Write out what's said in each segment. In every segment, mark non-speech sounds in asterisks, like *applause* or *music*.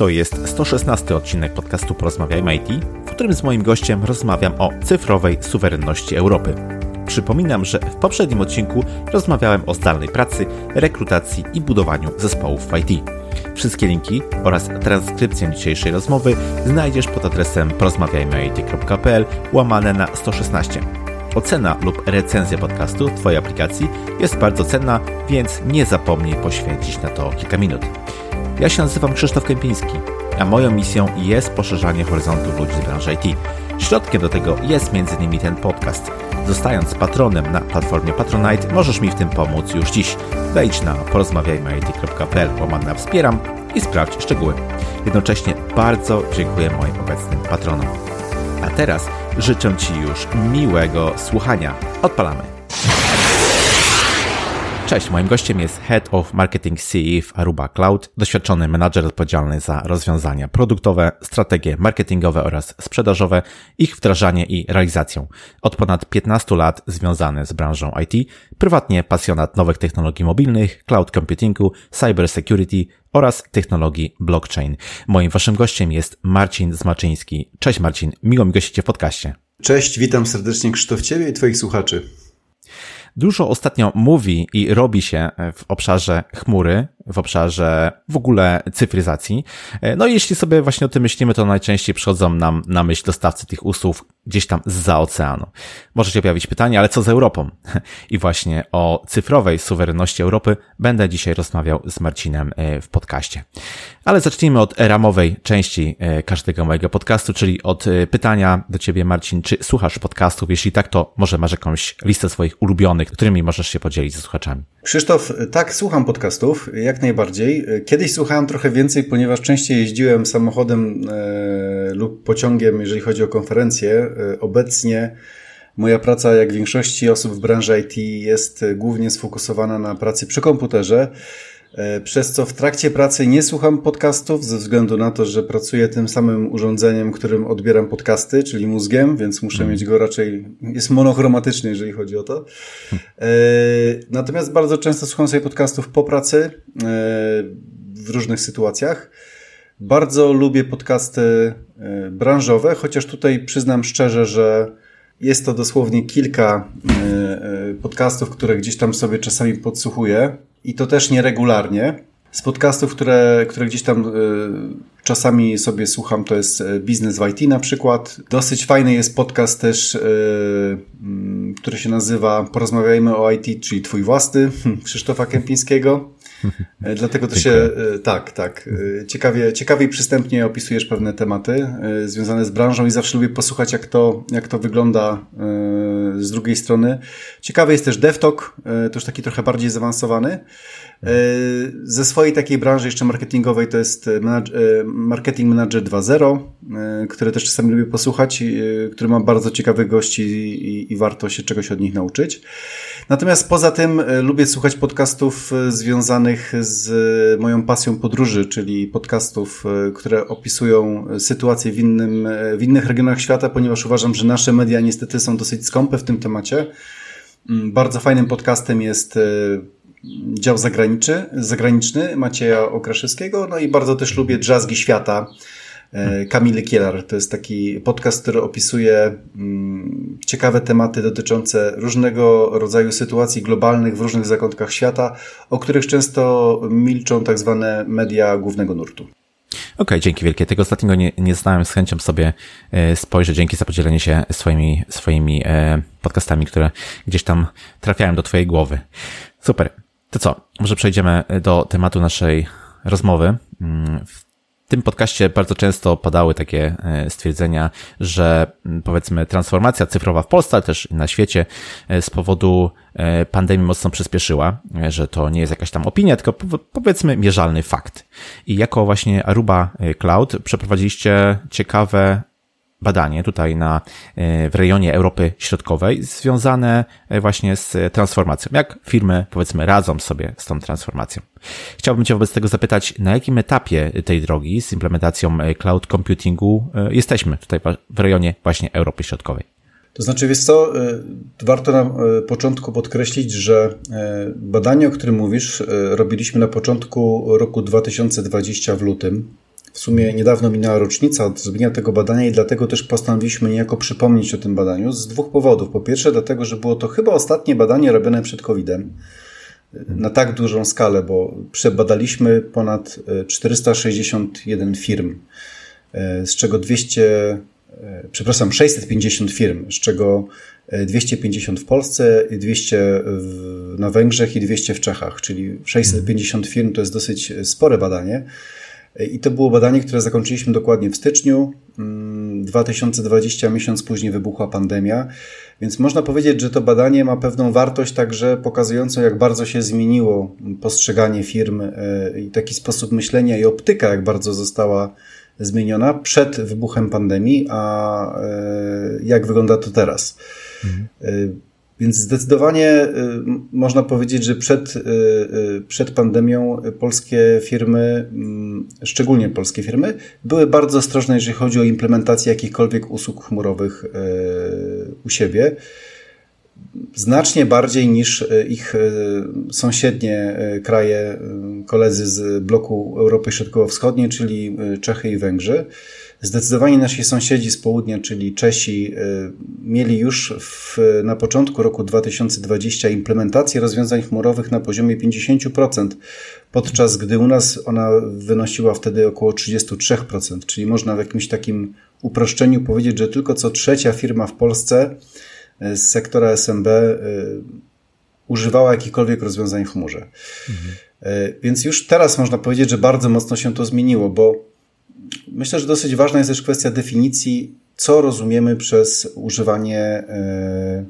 To jest 116 odcinek podcastu Porozmawiajmy IT, w którym z moim gościem rozmawiam o cyfrowej suwerenności Europy. Przypominam, że w poprzednim odcinku rozmawiałem o zdalnej pracy, rekrutacji i budowaniu zespołów w IT. Wszystkie linki oraz transkrypcję dzisiejszej rozmowy znajdziesz pod adresem porozmawiajmyit.pl łamane na 116. Ocena lub recenzja podcastu w Twojej aplikacji jest bardzo cenna, więc nie zapomnij poświęcić na to kilka minut. Ja się nazywam Krzysztof Kępiński, a moją misją jest poszerzanie horyzontów ludzi z branży IT. Środkiem do tego jest m.in. ten podcast. Zostając patronem na platformie Patronite, możesz mi w tym pomóc już dziś. Wejdź na porozmawiajmy.it.pl łamane na wspieram i sprawdź szczegóły. Jednocześnie bardzo dziękuję moim obecnym patronom. A teraz życzę Ci już miłego słuchania. Odpalamy. Cześć, moim gościem jest Head of Marketing CE w Aruba Cloud, doświadczony menadżer odpowiedzialny za rozwiązania produktowe, strategie marketingowe oraz sprzedażowe, ich wdrażanie i realizacją. Od ponad 15 lat związany z branżą IT, prywatnie pasjonat nowych technologii mobilnych, cloud computingu, cyber security oraz technologii blockchain. Moim waszym gościem jest Marcin Zmaczyński. Cześć Marcin, miło mi gościcie w podcaście. Cześć, witam serdecznie Krzysztof Ciebie i Twoich słuchaczy. Dużo ostatnio mówi i robi się w obszarze chmury, w obszarze w ogóle cyfryzacji. No i jeśli sobie właśnie o tym myślimy, to najczęściej przychodzą nam na myśl dostawcy tych usług gdzieś tam za oceanu. Może się pojawić pytanie, ale co z Europą? *laughs* I właśnie o cyfrowej suwerenności Europy będę dzisiaj rozmawiał z Marcinem e, w podcaście. Ale zacznijmy od ramowej części e, każdego mojego podcastu, czyli od e, pytania do Ciebie, Marcin, czy słuchasz podcastów? Jeśli tak, to może masz jakąś listę swoich ulubionych, którymi możesz się podzielić ze słuchaczami. Krzysztof, tak, słucham podcastów, jak najbardziej. Kiedyś słuchałem trochę więcej, ponieważ częściej jeździłem samochodem e, lub pociągiem, jeżeli chodzi o konferencje. E, obecnie moja praca, jak większości osób w branży IT, jest głównie sfokusowana na pracy przy komputerze. E, przez co w trakcie pracy nie słucham podcastów, ze względu na to, że pracuję tym samym urządzeniem, którym odbieram podcasty, czyli mózgiem, więc muszę hmm. mieć go raczej, jest monochromatyczny, jeżeli chodzi o to. E, natomiast bardzo często słucham sobie podcastów po pracy, e, w różnych sytuacjach. Bardzo lubię podcasty branżowe, chociaż tutaj przyznam szczerze, że jest to dosłownie kilka podcastów, które gdzieś tam sobie czasami podsłuchuję i to też nieregularnie. Z podcastów, które, które gdzieś tam y, czasami sobie słucham, to jest y, Biznes w IT na przykład. Dosyć fajny jest podcast też, y, y, który się nazywa Porozmawiajmy o IT, czyli Twój własny, *laughs* Krzysztofa Kępińskiego. E, dlatego to się, e, tak, tak, e, ciekawie, ciekawie i przystępnie opisujesz pewne tematy związane z branżą i zawsze lubię posłuchać, jak to, jak to wygląda z drugiej strony. Ciekawy jest też DevTalk, to już taki trochę bardziej zaawansowany. Ze swojej takiej branży jeszcze marketingowej to jest Marketing Manager 2.0, które też czasami lubię posłuchać, który ma bardzo ciekawych gości i, i warto się czegoś od nich nauczyć. Natomiast poza tym lubię słuchać podcastów związanych związanych z moją pasją podróży, czyli podcastów, e, które opisują sytuację w, innym, e, w innych regionach świata, ponieważ uważam, że nasze media niestety są dosyć skąpe w tym temacie. Mm, bardzo fajnym podcastem jest e, dział zagraniczny, Macieja Okraszewskiego, no i bardzo też lubię Drzazgi Świata, E, Kamily Kielar. To jest taki podcast, który opisuje mm, ciekawe tematy dotyczące różnego rodzaju sytuacji globalnych w różnych zakątkach świata, o których często milczą tak zwane media głównego nurtu. Okej, okay, dzięki wielkie. Tego ostatniego nie, nie znałem, z chęcią sobie e, spojrzę. Dzięki za podzielenie się swoimi, swoimi e, podcastami, które gdzieś tam trafiają do Twojej głowy. Super. To co? Może przejdziemy do tematu naszej rozmowy. Mm, w tym podcaście bardzo często padały takie e, stwierdzenia, że mm, powiedzmy transformacja cyfrowa w Polsce, ale też na świecie e, z powodu e, pandemii mocno przyspieszyła, że to nie jest jakaś tam opinia, tylko powiedzmy mierzalny fakt. I jako właśnie Aruba Cloud przeprowadziliście ciekawe badanie tutaj na, e, w rejonie Europy Środkowej związane e, właśnie z transformacją. Jak firmy, powiedzmy, radzą sobie z tą transformacją? Chciałbym Cię wobec tego zapytać, na jakim etapie tej drogi z implementacją e, cloud computingu jesteśmy tutaj w rejonie właśnie Europy Środkowej? To znaczy, wiesz co, warto na początku podkreślić, że badanie, o którym mówisz, robiliśmy na początku roku 2020 w lutym w sumie niedawno minęła rocznica od zrobienia tego badania i dlatego też postanowiliśmy niejako przypomnieć o tym badaniu z dwóch powodów. Po pierwsze, dlatego, że było to chyba ostatnie badanie robione przed COVID-em na tak dużą skalę, bo przebadaliśmy ponad 461 firm, z czego 200, przepraszam, 650 firm, z czego 250 w Polsce, 200 na Węgrzech i 200 w Czechach, czyli 650 firm to jest dosyć spore badanie. I to było badanie, które zakończyliśmy dokładnie w styczniu 2020, mm, miesiąc później wybuchła pandemia. Więc można powiedzieć, że to badanie ma pewną wartość także pokazującą, jak bardzo się zmieniło postrzeganie firm e, i taki sposób myślenia i optyka, jak bardzo została zmieniona przed wybuchem pandemii, a e, jak wygląda to teraz. Mhm. Więc zdecydowanie można powiedzieć, że przed, przed pandemią polskie firmy, mm, szczególnie polskie firmy, były bardzo ostrożne, jeżeli chodzi o implementację jakichkolwiek usług chmurowych u siebie. Znacznie bardziej niż ich sąsiednie kraje, koledzy z bloku Europy Środkowo-Wschodniej, czyli Czechy i Węgrzy. Zdecydowanie nasi sąsiedzi z południa, czyli Czesi, y, mieli już w, na początku roku 2020 implementację rozwiązań chmurowych na poziomie 50%, podczas gdy u nas ona wynosiła wtedy około 33%, czyli można w jakimś takim uproszczeniu powiedzieć, że tylko co trzecia firma w Polsce y, z sektora SMB y, używała jakichkolwiek rozwiązań w chmurze. Mhm. Więc już teraz można powiedzieć, że bardzo mocno się to zmieniło, bo Myślę, że dosyć ważna jest też kwestia definicji, co rozumiemy przez używanie e,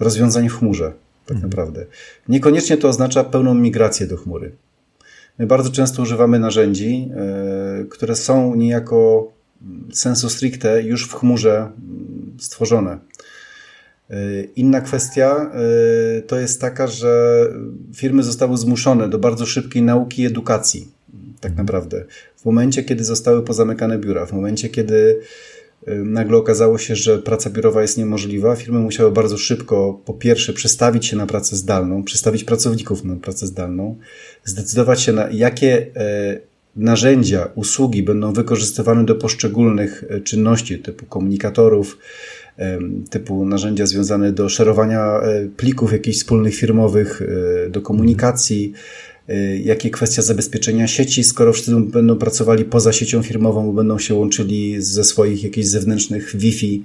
rozwiązań w chmurze, tak mhm. naprawdę. Niekoniecznie to oznacza pełną migrację do chmury. My bardzo często używamy narzędzi, e, które są niejako sensu stricte już w chmurze mm, stworzone. E, inna kwestia to jest taka, że firmy zostały zmuszone do bardzo szybkiej nauki i edukacji, tak naprawdę. W momencie, kiedy zostały pozamykane biura, w momencie, kiedy nagle okazało się, że praca biurowa jest niemożliwa, firmy musiały bardzo szybko, po pierwsze, przestawić się na pracę zdalną, przestawić pracowników na pracę zdalną, zdecydować się na jakie e, narzędzia, usługi będą wykorzystywane do poszczególnych e, czynności typu komunikatorów, typu narzędzia związane do szerowania e, plików jakichś wspólnych firmowych, do komunikacji, Y, jakie kwestia zabezpieczenia sieci, skoro wszyscy będą pracowali poza siecią firmową, będą się łączyli ze swoich jakichś zewnętrznych Wi-Fi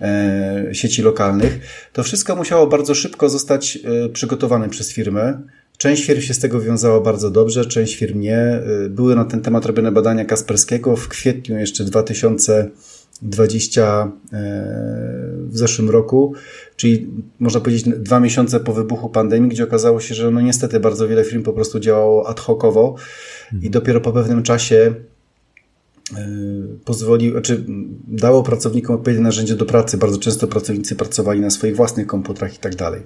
e, sieci lokalnych. To wszystko musiało bardzo szybko zostać e, przygotowane przez firmę. Część firm się z tego wiązała bardzo dobrze, część firm nie. E, były na ten temat robione badania Kasperskiego w kwietniu jeszcze 2000 20 w zeszłym roku, czyli można powiedzieć dwa miesiące po wybuchu pandemii, gdzie okazało się, że no niestety bardzo wiele firm po prostu działało ad hocowo i mhm. dopiero po pewnym czasie e, pozwolił, znaczy dało pracownikom odpowiednie narzędzie do pracy. Bardzo często pracownicy pracowali na swoich własnych komputerach i tak dalej.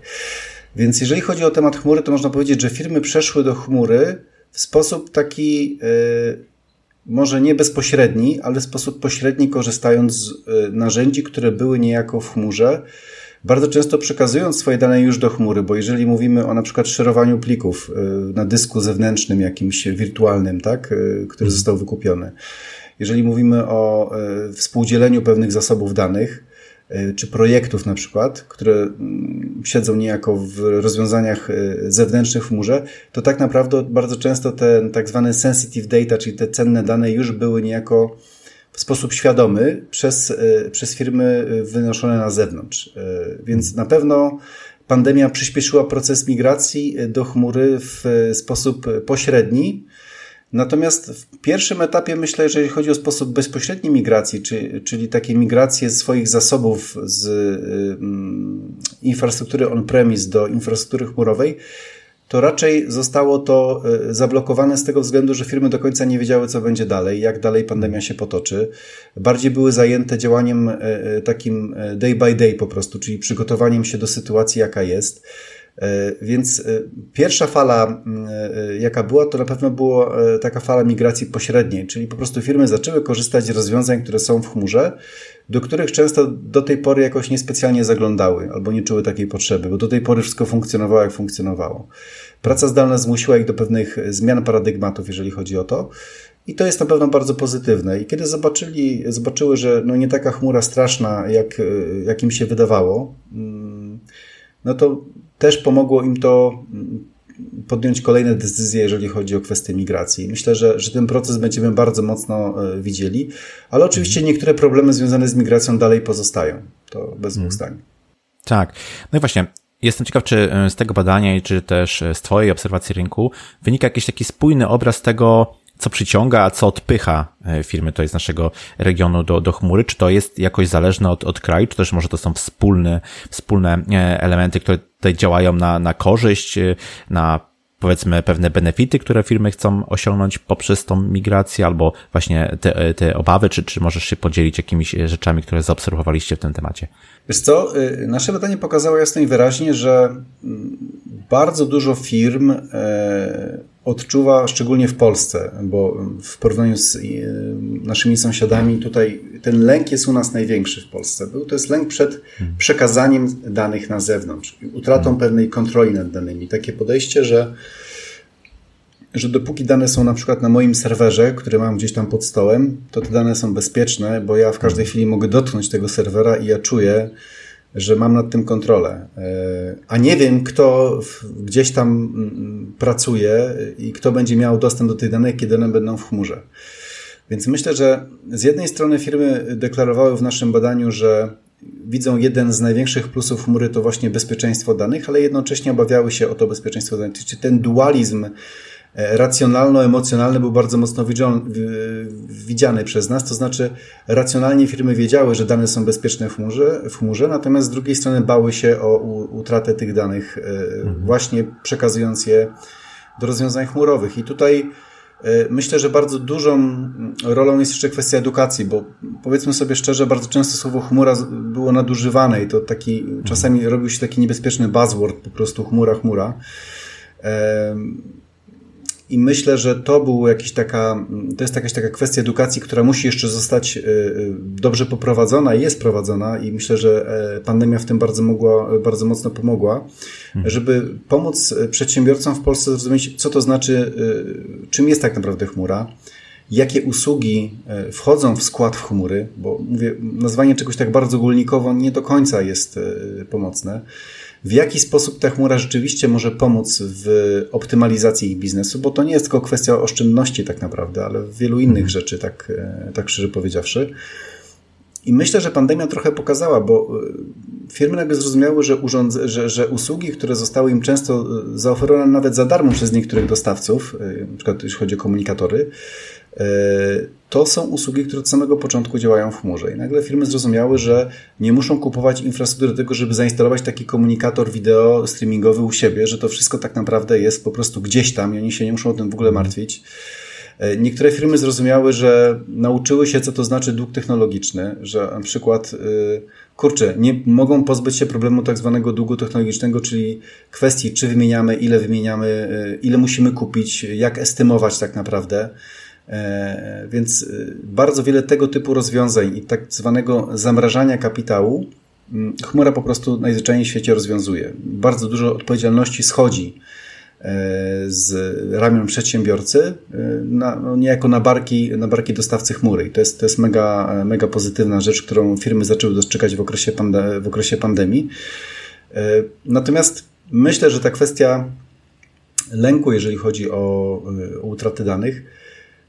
Więc jeżeli chodzi o temat chmury, to można powiedzieć, że firmy przeszły do chmury w sposób taki e, może nie bezpośredni, ale w sposób pośredni, korzystając z y, narzędzi, które były niejako w chmurze, bardzo często przekazując swoje dane już do chmury, bo jeżeli mówimy o na przykład szerowaniu plików y, na dysku zewnętrznym jakimś wirtualnym, tak, y, który mhm. został wykupiony, jeżeli mówimy o współdzieleniu pewnych zasobów danych, czy projektów na przykład, które mm, siedzą niejako w rozwiązaniach e, zewnętrznych w chmurze, to tak naprawdę bardzo często te tak zwane sensitive data, czyli te cenne dane już były niejako w sposób świadomy przez, e, przez firmy wynoszone na zewnątrz. Więc na pewno pandemia przyspieszyła proces migracji do chmury w sposób pośredni, Natomiast w pierwszym etapie myślę, że jeżeli chodzi o sposób bezpośredniej migracji, czy, czyli takie migracje swoich zasobów z y, infrastruktury on-premise do infrastruktury chmurowej, to raczej zostało to y, zablokowane z tego względu, że firmy do końca nie wiedziały, co będzie dalej, jak dalej pandemia się potoczy. Bardziej były zajęte działaniem y, takim day by day po prostu, czyli przygotowaniem się do sytuacji, jaka jest. E, więc e, pierwsza fala, e, jaka była, to na pewno była taka fala migracji pośredniej, czyli po prostu firmy zaczęły korzystać z rozwiązań, które są w chmurze, do których często do tej pory jakoś niespecjalnie zaglądały albo nie czuły takiej potrzeby, bo do tej pory wszystko funkcjonowało, jak funkcjonowało. Praca zdalna zmusiła ich do pewnych zmian paradygmatów, jeżeli chodzi o to. I to jest na pewno bardzo pozytywne. I kiedy zobaczyli, zobaczyły, że no nie taka chmura straszna, jak, jak im się wydawało, mm, no to też pomogło im to mm, podjąć kolejne decyzje, jeżeli chodzi o kwestie migracji. Myślę, że, że ten proces będziemy bardzo mocno e, widzieli, ale oczywiście mhm. niektóre problemy związane z migracją dalej pozostają. To bez dwóch mhm. zdań. Tak. No i właśnie, Jestem ciekaw, czy e, z tego badania i czy też e, z Twojej obserwacji rynku wynika jakiś taki spójny obraz tego, co przyciąga, a co odpycha firmy to jest naszego regionu do, do chmury? Czy to jest jakoś zależne od, od kraju, czy też może to są wspólne, wspólne elementy, które tutaj działają na, na korzyść, na powiedzmy pewne benefity, które firmy chcą osiągnąć poprzez tą migrację, albo właśnie te, te obawy, czy, czy możesz się podzielić jakimiś rzeczami, które zaobserwowaliście w tym temacie? Wiesz co, y, nasze badanie pokazało jasno i wyraźnie, że mm, bardzo dużo firm e, odczuwa, szczególnie w Polsce, bo w porównaniu z y, naszymi sąsiadami, tutaj ten lęk jest u nas największy w Polsce. To jest lęk przed hmm. przekazaniem danych na zewnątrz, utratą hmm. pewnej kontroli nad danymi. Takie podejście, że, że dopóki dane są na przykład na moim serwerze, który mam gdzieś tam pod stołem, to te dane są bezpieczne, bo ja w każdej hmm. chwili mogę dotknąć tego serwera i ja czuję, że mam nad tym kontrolę. E, a nie wiem, kto gdzieś tam mm, pracuje i kto będzie miał dostęp do tych danych, kiedy one będą w chmurze. Więc myślę, że z jednej strony firmy deklarowały w naszym badaniu, że widzą jeden z największych plusów chmury to właśnie bezpieczeństwo danych, ale jednocześnie obawiały się o to bezpieczeństwo danych. Czyli ten dualizm racjonalno-emocjonalny był bardzo mocno widziany przez nas, to znaczy racjonalnie firmy wiedziały, że dane są bezpieczne w chmurze, w chmurze natomiast z drugiej strony bały się o utratę tych danych, e, mhm. właśnie przekazując je do rozwiązań chmurowych. I tutaj e, myślę, że bardzo dużą rolą jest jeszcze kwestia edukacji, bo powiedzmy sobie szczerze, bardzo często słowo chmura było nadużywane i to taki, mhm. czasami robił się taki niebezpieczny buzzword, po prostu chmura, chmura. I myślę, że to był jakiś taka, to jest jakaś taka kwestia edukacji, która musi jeszcze zostać e, e, dobrze poprowadzona i jest prowadzona i myślę, że e, pandemia w tym bardzo mogła, bardzo mocno pomogła, mhm. żeby pomóc przedsiębiorcom w Polsce zrozumieć, co to znaczy, czym jest tak naprawdę chmura, jakie usługi wchodzą w skład w chmury, bo mówię, nazwanie czegoś tak bardzo ogólnikowo nie do końca jest pomocne w jaki sposób ta chmura rzeczywiście może pomóc w optymalizacji ich biznesu, bo to nie jest tylko kwestia oszczędności tak naprawdę, ale wielu innych mhm. rzeczy, tak, e, tak szczerze powiedziawszy. I myślę, że pandemia trochę pokazała, bo e, firmy nagle zrozumiały, że, urząd, że, że usługi, które zostały im często e, zaoferowane nawet za darmo przez niektórych dostawców, na przykład jeśli chodzi o komunikatory, to są usługi, które od samego początku działają w chmurze. I nagle firmy zrozumiały, że nie muszą kupować infrastruktury do tego, żeby zainstalować taki komunikator wideo streamingowy u siebie, że to wszystko tak naprawdę jest po prostu gdzieś tam i oni się nie muszą o tym w ogóle martwić. E, niektóre firmy zrozumiały, że nauczyły się, co to znaczy dług technologiczny, że na przykład, y, kurczę, nie mogą pozbyć się problemu tak zwanego długu technologicznego, czyli kwestii, czy wymieniamy, ile wymieniamy, ile musimy kupić, jak estymować tak naprawdę. E, więc y, bardzo wiele tego typu rozwiązań i tak zwanego zamrażania kapitału mm, chmura po prostu najzwyczajniej w świecie rozwiązuje. Bardzo dużo odpowiedzialności schodzi e, z ramion przedsiębiorcy e, na, no niejako na barki, na barki dostawcy chmury. I to jest, to jest mega, mega pozytywna rzecz, którą firmy zaczęły dostrzegać w okresie, pande, w okresie pandemii. Natomiast myślę, że ta kwestia lęku, jeżeli chodzi o, o utraty danych,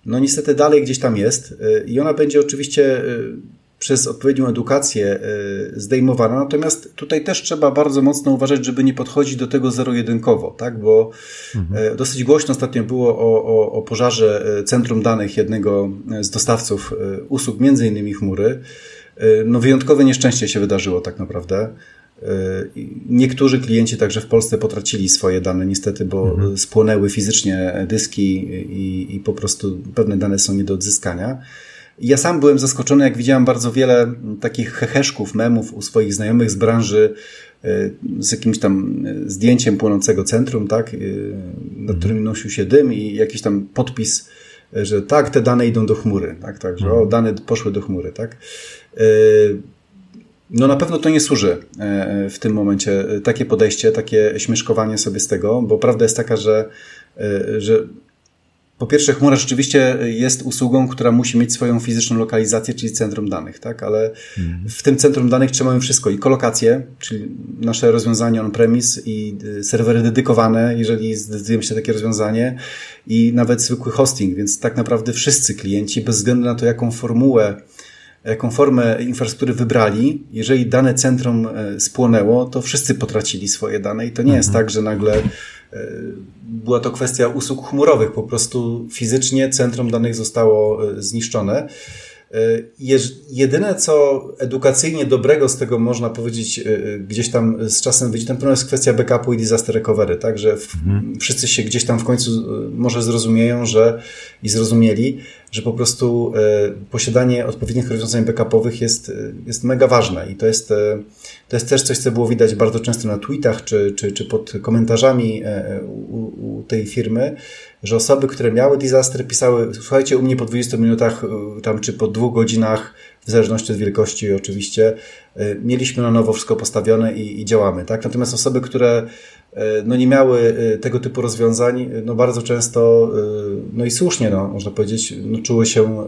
no niestety dalej gdzieś tam jest y, i ona będzie oczywiście y, przez odpowiednią edukację y, zdejmowana. Natomiast tutaj też trzeba bardzo mocno uważać, żeby nie podchodzić do tego zero-jedynkowo, tak? bo mhm. dosyć głośno ostatnio było o, o, o pożarze centrum danych jednego z dostawców usług, między innymi chmury. No wyjątkowe nieszczęście się wydarzyło tak naprawdę. Niektórzy klienci także w Polsce potracili swoje dane niestety, bo mhm. spłonęły fizycznie dyski i, i po prostu pewne dane są nie do odzyskania. Ja sam byłem zaskoczony, jak widziałem bardzo wiele takich heheszków, memów u swoich znajomych z branży e, z jakimś tam zdjęciem płonącego centrum, tak, nad mhm. którym nosił się dym i jakiś tam podpis, że tak, te dane idą do chmury, tak, tak, że o, mhm. dane poszły do chmury, tak. No na pewno to nie służy e, w tym momencie e, takie podejście, takie śmieszkowanie sobie z tego, bo prawda jest taka, że, e, że po pierwsze, chmura rzeczywiście jest usługą, która musi mieć swoją fizyczną lokalizację, czyli centrum danych, tak? Ale mhm. w tym centrum danych trzeba wszystko i kolokacje, czyli nasze rozwiązanie on-premise i serwery dedykowane, jeżeli zdecydujemy się na takie rozwiązanie i nawet zwykły hosting, więc tak naprawdę wszyscy klienci, bez względu na to, jaką formułę jaką formę infrastruktury wybrali, jeżeli dane centrum e, spłonęło, to wszyscy potracili swoje dane i to nie mhm. jest tak, że nagle E, była to kwestia usług chmurowych. Po prostu fizycznie centrum danych zostało e, zniszczone. E, jedyne, co edukacyjnie dobrego z tego można powiedzieć, gdzieś tam z czasem wyjdzie, to jest kwestia backupu i disaster recovery, tak, że mhm. wszyscy się gdzieś tam w końcu może zrozumieją, że i zrozumieli, że po prostu posiadanie odpowiednich rozwiązań backupowych jest, jest mega ważne i to jest to jest też coś, co było widać bardzo często na tweetach czy, czy, czy pod komentarzami u, u tej firmy, że osoby, które miały disaster pisały, słuchajcie, u mnie po 20 minutach e, tam czy po dwóch godzinach, w zależności od wielkości oczywiście, e, mieliśmy na nowo wszystko postawione i, i działamy. Tak? Natomiast osoby, które no nie miały tego typu rozwiązań, no bardzo często, no i słusznie, no, można powiedzieć, no czuły się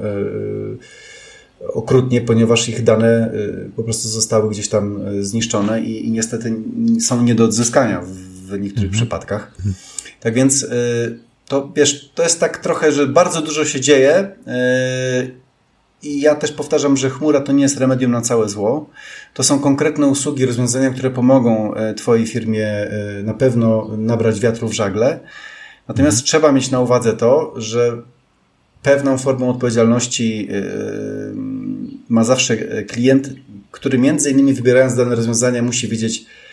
okrutnie, ponieważ ich dane y, po prostu zostały gdzieś tam y, zniszczone i, i niestety są nie do odzyskania w niektórych mhm. przypadkach. Mhm. Tak więc y, to wiesz, to jest tak trochę, że bardzo dużo się dzieje i ja też powtarzam, że chmura to nie jest remedium na całe zło. To są konkretne usługi, rozwiązania, które pomogą Twojej firmie na pewno nabrać wiatru w żagle. Natomiast mhm. trzeba mieć na uwadze to, że pewną formą odpowiedzialności ma zawsze klient, który między innymi wybierając dane rozwiązania musi wiedzieć, e,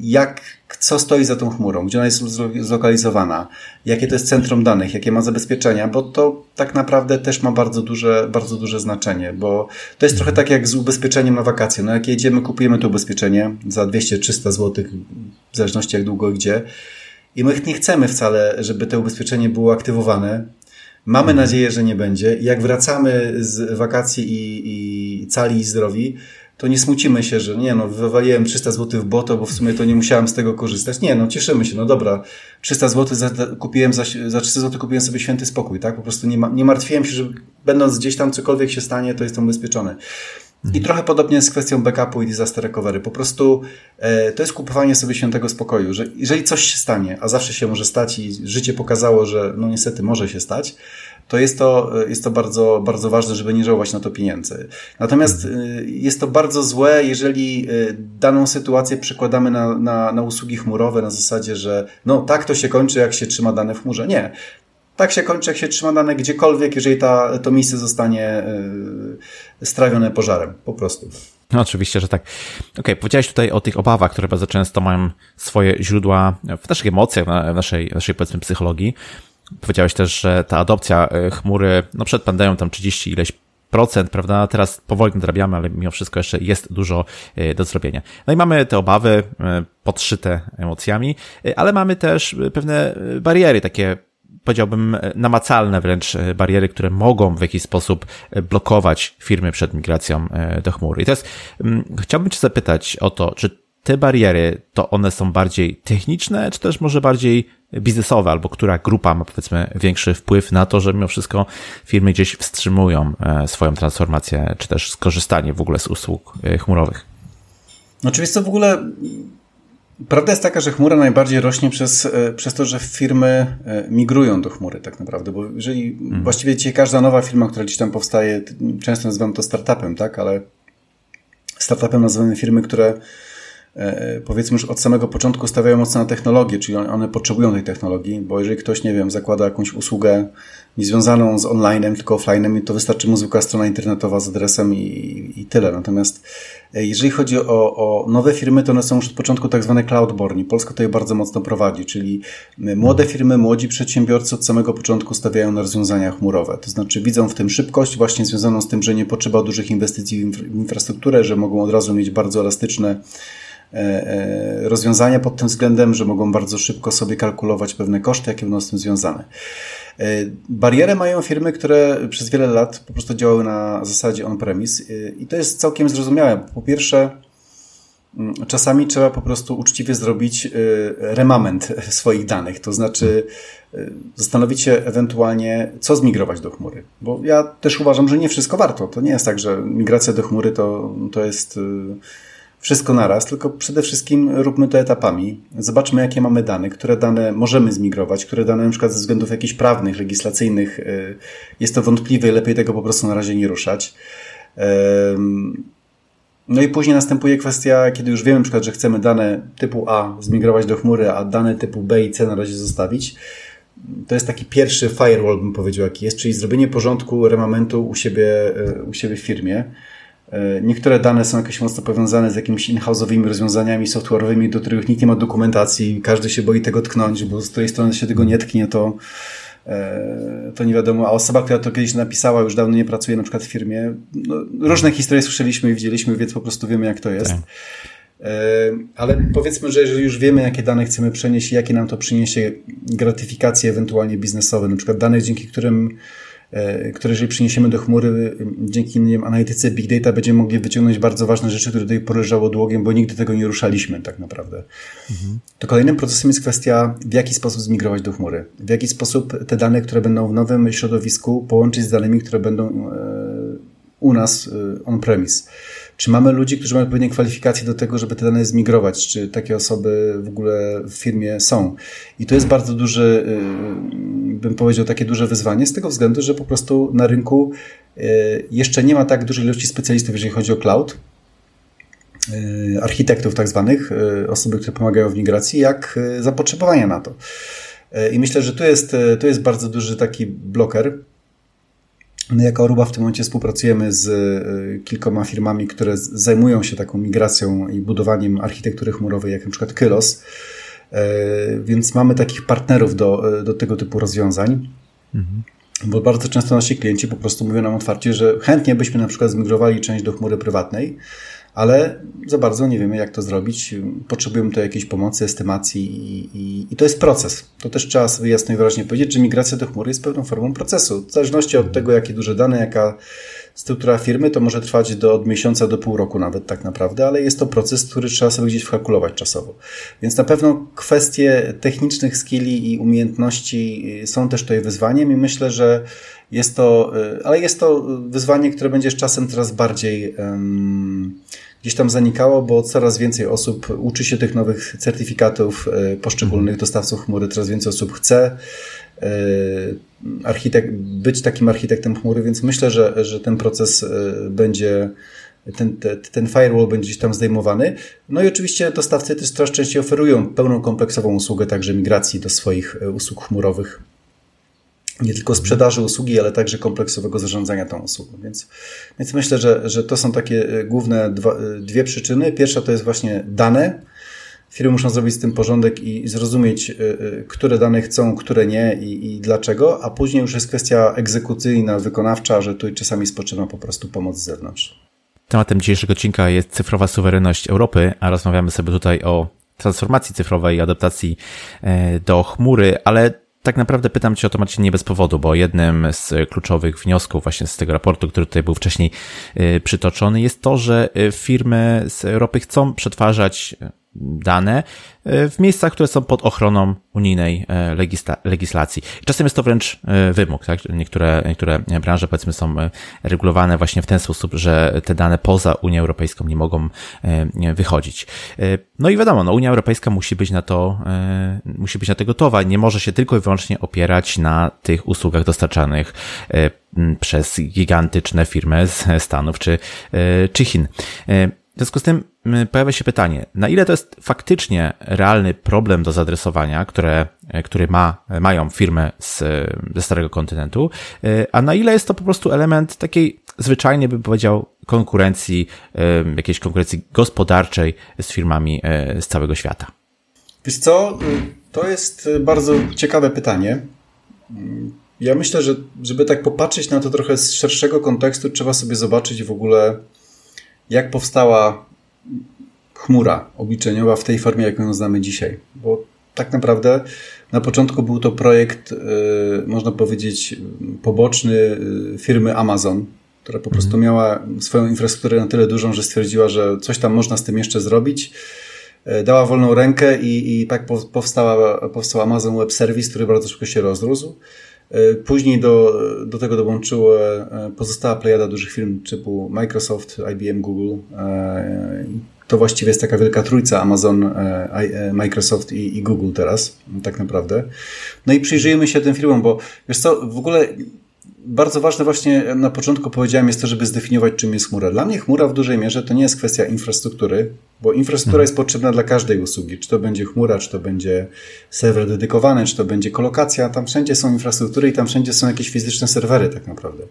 jak, co stoi za tą chmurą, gdzie ona jest zlokalizowana, jakie to jest centrum danych, jakie ma zabezpieczenia, bo to tak naprawdę też ma bardzo duże, bardzo duże znaczenie, bo to jest trochę tak jak z ubezpieczeniem na wakacje. No jak jedziemy, kupujemy to ubezpieczenie za 200-300 zł, w zależności jak długo i gdzie, i my nie chcemy wcale, żeby to ubezpieczenie było aktywowane, Mamy mhm. nadzieję, że nie będzie. Jak wracamy z wakacji i, i cali i zdrowi, to nie smucimy się, że nie no, wywaliłem 300 zł w boto, bo w sumie to nie musiałem z tego korzystać. Nie no, cieszymy się, no dobra, 300 zł za, kupiłem, za, za 300 zł kupiłem sobie święty spokój, tak? Po prostu nie, ma, nie martwiłem się, że będąc gdzieś tam cokolwiek się stanie, to jestem ubezpieczony. I mhm. trochę podobnie z kwestią backupu i disaster recovery. Po prostu e, to jest kupowanie sobie świętego spokoju, że jeżeli coś się stanie, a zawsze się może stać i życie pokazało, że no niestety może się stać, to jest to, e, jest to bardzo, bardzo ważne, żeby nie żałować na to pieniędzy. Natomiast mhm. e, jest to bardzo złe, jeżeli e, daną sytuację przekładamy na, na, na usługi chmurowe na zasadzie, że no tak to się kończy, jak się trzyma dane w chmurze. Nie tak się kończy, jak się trzyma dane gdziekolwiek, jeżeli ta, to miejsce zostanie y, strawione pożarem, po prostu. No, oczywiście, że tak. Okej, okay, powiedziałeś tutaj o tych obawach, które bardzo często mają swoje źródła w naszych emocjach, w naszej, naszej powiedzmy psychologii. Powiedziałeś też, że ta adopcja y, chmury, no przed pandemią tam 30 ileś procent, prawda? Teraz powoli nadrabiamy, ale mimo wszystko jeszcze jest dużo y, do zrobienia. No i mamy te obawy podszyte emocjami, ale mamy też pewne bariery, takie powiedziałbym, namacalne wręcz e, bariery, które mogą w jakiś sposób e, blokować firmy przed migracją e, do chmury. I teraz mm, chciałbym Cię zapytać o to, czy te bariery to one są bardziej techniczne, czy też może bardziej biznesowe, albo która grupa ma powiedzmy większy wpływ na to, że mimo wszystko firmy gdzieś wstrzymują swoją transformację, czy też skorzystanie w ogóle z usług chmurowych? Oczywiście w ogóle Prawda jest taka, że chmura najbardziej rośnie przez, e, przez to, że firmy e, migrują do chmury tak naprawdę, bo jeżeli mhm. właściwie dzisiaj każda nowa firma, która gdzieś tam powstaje, często nazywam to startupem, tak, ale startupem nazywamy firmy, które E, powiedzmy już od samego początku stawiają mocno na technologię, czyli one potrzebują tej technologii, bo jeżeli ktoś, nie wiem, zakłada jakąś usługę niezwiązaną z online'em, tylko offline'em, to wystarczy mu zwykła strona internetowa z adresem i, i tyle. Natomiast e, jeżeli chodzi o, o, nowe firmy, to one są już od początku tak zwane cloudborne. Polska to je bardzo mocno prowadzi, czyli młode firmy, młodzi przedsiębiorcy od samego początku stawiają na rozwiązania chmurowe. To znaczy widzą w tym szybkość właśnie związaną z tym, że nie potrzeba dużych inwestycji w infrastrukturę, że mogą od razu mieć bardzo elastyczne E, e, rozwiązania pod tym względem, że mogą bardzo szybko sobie kalkulować pewne koszty, jakie będą z tym związane. E, barierę mają firmy, które przez wiele lat po prostu działały na zasadzie on-premise i to jest całkiem zrozumiałe. Po pierwsze, mm, czasami trzeba po prostu uczciwie zrobić y, remament *laughs* swoich danych, to znaczy zastanowić się ewentualnie, co zmigrować do chmury. Bo ja też uważam, że nie wszystko warto. To nie jest tak, że migracja do chmury to, to jest wszystko naraz, tylko przede wszystkim róbmy to etapami. Zobaczmy, jakie mamy dane, które dane możemy zmigrować, które dane na przykład ze względów jakichś prawnych, legislacyjnych jest to wątpliwe i lepiej tego po prostu na razie nie ruszać. No i później następuje kwestia, kiedy już wiemy na przykład, że chcemy dane typu A zmigrować do chmury, a dane typu B i C na razie zostawić. To jest taki pierwszy firewall, bym powiedział, jaki jest, czyli zrobienie porządku remamentu u siebie, e, u siebie w firmie. E, niektóre dane są jakieś mocno powiązane z jakimiś in-house'owymi rozwiązaniami software'owymi, do których nikt nie ma dokumentacji, każdy się boi tego tknąć, bo z której strony się tego nie tknie, to E, to nie wiadomo, a osoba, która to kiedyś napisała, już dawno nie pracuje na przykład w firmie. No, różne historie słyszeliśmy i widzieliśmy, więc po prostu wiemy, jak to jest. Tak. E, ale powiedzmy, że jeżeli już wiemy, jakie dane chcemy przenieść i jakie nam to przyniesie gratyfikacje ewentualnie biznesowe, na przykład dane, dzięki którym które jeżeli przyniesiemy do chmury, dzięki nie wiem, analityce Big Data będziemy mogli wyciągnąć bardzo ważne rzeczy, które tutaj poleżało długiem, bo nigdy tego nie ruszaliśmy tak naprawdę. Mhm. To kolejnym procesem jest kwestia, w jaki sposób zmigrować do chmury. W jaki sposób te dane, które będą w nowym środowisku połączyć z danymi, które będą e, u nas e, on-premise. Czy mamy ludzi, którzy mają odpowiednie kwalifikacje do tego, żeby te dane zmigrować? Czy takie osoby w ogóle w firmie są? I to jest bardzo duży, bym powiedział, takie duże wyzwanie z tego względu, że po prostu na rynku y, jeszcze nie ma tak dużej ilości specjalistów, jeżeli chodzi o cloud, y, architektów tak zwanych, osoby, które pomagają w migracji, jak zapotrzebowania na to. I myślę, że tu jest, tu jest bardzo duży taki bloker, My jako Aruba w tym momencie współpracujemy z e, kilkoma firmami, które zajmują się taką migracją i budowaniem architektury chmurowej, jak na przykład Kylos. E, więc mamy takich partnerów do, e, do tego typu rozwiązań. Mhm. Bo bardzo często nasi klienci po prostu mówią nam otwarcie, że chętnie byśmy na przykład zmigrowali część do chmury prywatnej, ale za bardzo nie wiemy, jak to zrobić. Potrzebujemy tu jakiejś pomocy, estymacji i, i, i, to jest proces. To też trzeba sobie jasno i wyraźnie powiedzieć, że migracja do chmury jest pewną formą procesu. W zależności od tego, jakie duże dane, jaka struktura firmy, to może trwać do, od miesiąca do pół roku nawet tak naprawdę, ale jest to proces, który trzeba sobie gdzieś wkalkulować czasowo. Więc na pewno kwestie technicznych skilli i umiejętności są też tutaj wyzwaniem i myślę, że jest to, ale jest to wyzwanie, które będzie z czasem coraz bardziej um, gdzieś tam zanikało, bo coraz więcej osób uczy się tych nowych certyfikatów e, poszczególnych mhm. dostawców chmury, coraz więcej osób chce architekt, być takim architektem chmury, więc myślę, że, że ten proces e, będzie ten, ten, firewall będzie gdzieś tam zdejmowany. No i oczywiście dostawcy też coraz częściej oferują pełną kompleksową usługę także migracji do swoich usług chmurowych nie tylko sprzedaży usługi, ale także kompleksowego zarządzania tą usługą. Więc, więc myślę, że, że to są takie e, główne dwa, e, dwie przyczyny. Pierwsza to jest właśnie dane. Firmy muszą zrobić z tym porządek i zrozumieć, e, które dane chcą, które nie i, i dlaczego, a później już jest kwestia egzekucyjna, wykonawcza, że tu czasami spoczywa po prostu pomoc z zewnątrz. Tematem dzisiejszego odcinka jest cyfrowa suwerenność Europy, a rozmawiamy sobie tutaj o transformacji cyfrowej adaptacji do chmury, ale tak naprawdę pytam Cię o to, Marcin, nie bez powodu, bo jednym z kluczowych wniosków właśnie z tego raportu, który tutaj był wcześniej y, przytoczony, jest to, że y, firmy z Europy chcą przetwarzać dane e, w miejscach, które są pod ochroną unijnej e, legisla legislacji. Czasem jest to wręcz e, wymóg, tak? Niektóre, niektóre branże, powiedzmy, są regulowane właśnie w ten sposób, że te dane poza Unią Europejską nie mogą wychodzić. No i wiadomo, no Unia Europejska musi być na to, musi być na to gotowa. Nie może się tylko i wyłącznie opierać na tych usługach dostarczanych przez gigantyczne firmy z Stanów czy, czy Chin. W związku z tym pojawia się pytanie, na ile to jest faktycznie realny problem do zadresowania, które, e, który ma, mają firmy z, ze Starego Kontynentu, e, a na ile jest to po prostu element takiej zwyczajnie bym powiedział konkurencji, e, jakiejś konkurencji gospodarczej z firmami z całego świata. Wiesz co, to jest bardzo ciekawe pytanie. Ja myślę, że żeby tak popatrzeć na to trochę z szerszego kontekstu, trzeba sobie zobaczyć w ogóle, jak powstała chmura obliczeniowa w tej formie, jaką ją znamy dzisiaj. Bo tak naprawdę na początku był to projekt, y, można powiedzieć, poboczny y, firmy Amazon. która po prostu mhm. miała swoją infrastrukturę na tyle dużą, że stwierdziła, że coś tam można z tym jeszcze zrobić. E, dała wolną rękę i, i tak powstała, powstał Amazon Web Service, który bardzo szybko się rozrósł. E, później do, do tego dołączyła e, pozostała plejada dużych firm typu Microsoft, IBM, Google. To właściwie jest taka wielka trójca Amazon, Microsoft i, i Google teraz, tak naprawdę. No i przyjrzyjmy się tym firmom, bo wiesz co, w ogóle bardzo ważne właśnie na początku powiedziałem jest to, żeby zdefiniować czym jest chmura. Dla mnie chmura w dużej mierze to nie jest kwestia infrastruktury, bo infrastruktura jest potrzebna dla każdej usługi. Czy to będzie chmura, czy to będzie serwer dedykowany, czy to będzie kolokacja. Tam wszędzie są infrastruktury i tam wszędzie są jakieś fizyczne serwery tak naprawdę.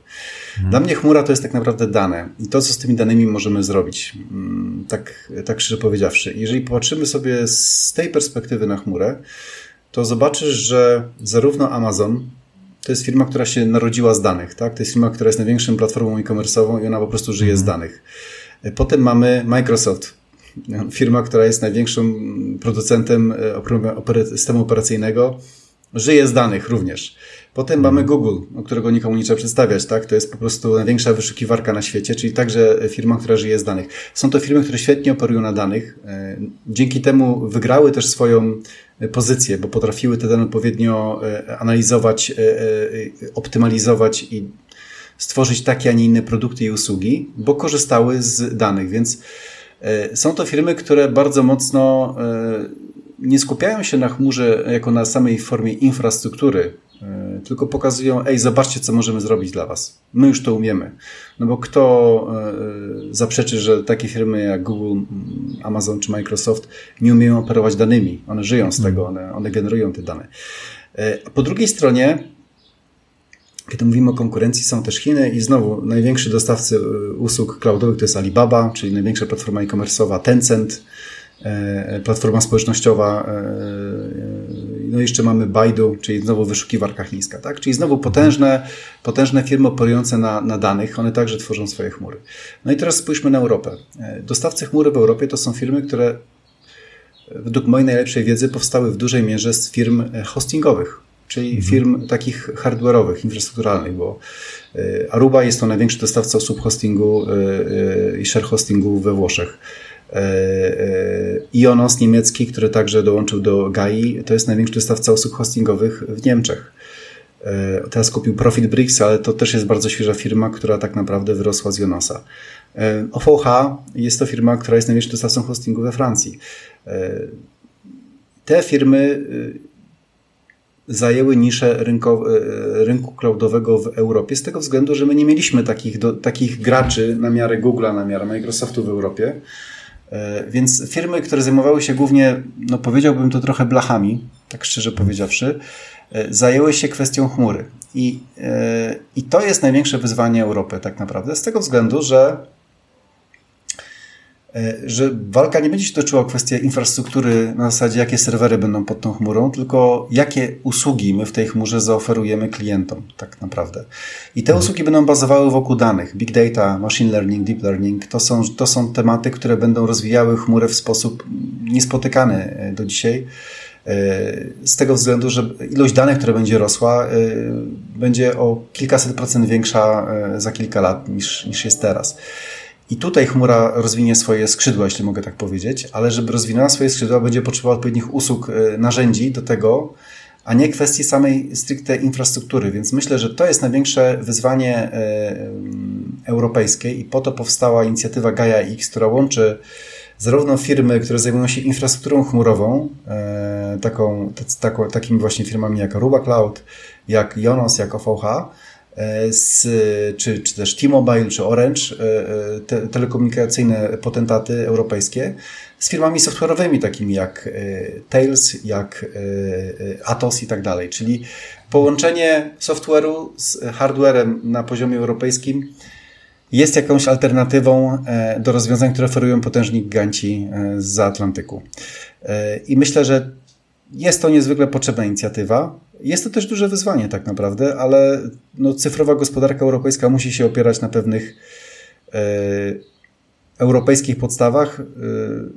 Hmm. Dla mnie chmura to jest tak naprawdę dane i to, co z tymi danymi możemy zrobić. Mm, tak, tak szczerze powiedziawszy. Jeżeli popatrzymy sobie z tej perspektywy na chmurę, to zobaczysz, że zarówno Amazon, to jest firma, która się narodziła z danych, tak? To jest firma, która jest największą platformą e-commerce'ową i ona po prostu żyje z mhm. danych. Potem mamy Microsoft, firma, która jest największym producentem e, systemu operacyjnego, żyje z danych również. Potem mamy mhm. Google, o którego nikomu nie trzeba przedstawiać, tak? To jest po prostu największa wyszukiwarka na świecie, czyli także firma, która żyje z danych. Są to firmy, które świetnie operują na danych. E, dzięki temu wygrały też swoją pozycję, bo potrafiły te dane odpowiednio e, analizować, e, optymalizować i stworzyć takie, a nie inne produkty i usługi, bo korzystały z danych, więc są to firmy, które bardzo mocno nie skupiają się na chmurze jako na samej formie infrastruktury, e, tylko pokazują, ej, zobaczcie, co możemy zrobić dla Was. My już to umiemy. No bo kto e, zaprzeczy, że takie firmy jak Google, Amazon czy Microsoft nie umieją operować danymi. One żyją z tego, one, one generują te dane. E, po drugiej stronie, kiedy mówimy o konkurencji, są też Chiny i znowu największy dostawcy usług cloudowych to jest Alibaba, czyli największa platforma e-commerce'owa, Tencent, E, platforma społecznościowa, e, no jeszcze mamy Baidu, czyli znowu wyszukiwarka chińska, tak? Czyli znowu potężne, potężne firmy operujące na, na danych, one także tworzą swoje chmury. No i teraz spójrzmy na Europę. E, dostawcy chmury w Europie to są firmy, które według mojej najlepszej wiedzy powstały w dużej mierze z firm hostingowych, czyli mhm. firm takich hardware'owych, infrastrukturalnych, bo Aruba jest to największy dostawca usług hostingu i share hostingu we Włoszech. E, e, Ionos niemiecki, który także dołączył do GAI, to jest największy dostawca usług hostingowych w Niemczech. E, teraz kupił Profit Bricks, ale to też jest bardzo świeża firma, która tak naprawdę wyrosła z Jonosa. OVH jest to firma, która jest największym dostawcą hostingu we Francji. Te firmy zajęły niszę rynku cloudowego w Europie z tego względu, że my nie mieliśmy takich, do, takich graczy na miarę Google'a, na miarę Microsoftu w Europie. E, więc firmy, które zajmowały się głównie, no powiedziałbym to trochę blachami, tak szczerze powiedziawszy, e, zajęły się kwestią chmury. I, e, I to jest największe wyzwanie Europy tak naprawdę, z tego względu, że że walka nie będzie się toczyła o kwestię infrastruktury na zasadzie, jakie serwery będą pod tą chmurą, tylko jakie usługi my w tej chmurze zaoferujemy klientom, tak naprawdę. I te mhm. usługi będą bazowały wokół danych. Big data, machine learning, deep learning to są, to są tematy, które będą rozwijały chmurę w sposób niespotykany e, do dzisiaj. E, z tego względu, że ilość danych, która będzie rosła, będzie o kilkaset procent większa za kilka lat niż, niż jest teraz. I tutaj chmura rozwinie swoje skrzydła, jeśli mogę tak powiedzieć, ale żeby rozwinęła swoje skrzydła, będzie potrzebowała odpowiednich usług, e, narzędzi do tego, a nie kwestii samej stricte infrastruktury. Więc myślę, że to jest największe wyzwanie e, europejskie i po to powstała inicjatywa Gaia X, która łączy zarówno firmy, które zajmują się infrastrukturą chmurową, e, taką, taką, takimi właśnie firmami jak Aruba Cloud, jak Jonos, jak OVH, z, czy, czy też T-Mobile, czy Orange, e, e, te, telekomunikacyjne potentaty europejskie, z firmami software'owymi takimi jak Tails, jak Atos i tak dalej. Czyli połączenie software'u z hardwarem na poziomie europejskim jest jakąś alternatywą do rozwiązań, które oferują potężni giganci z Atlantyku. I myślę, że jest to niezwykle potrzebna inicjatywa. Jest to też duże wyzwanie tak naprawdę, ale no, cyfrowa gospodarka europejska musi się opierać na pewnych e, europejskich podstawach,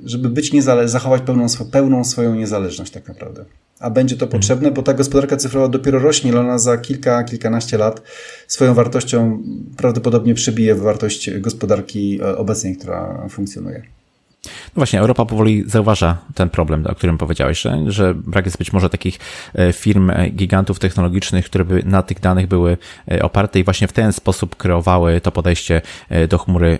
żeby być niezale- zachować pełną, pełną swoją niezależność tak naprawdę. A będzie to potrzebne, bo ta gospodarka cyfrowa dopiero rośnie, ale ona za kilka, kilkanaście lat swoją wartością prawdopodobnie przebije wartość gospodarki obecnej, która funkcjonuje. No właśnie, Europa powoli zauważa ten problem, o którym powiedziałeś, że, że brak jest być może takich e, firm, e, gigantów technologicznych, które by na tych danych były e, oparte i właśnie w ten sposób kreowały to podejście do chmury,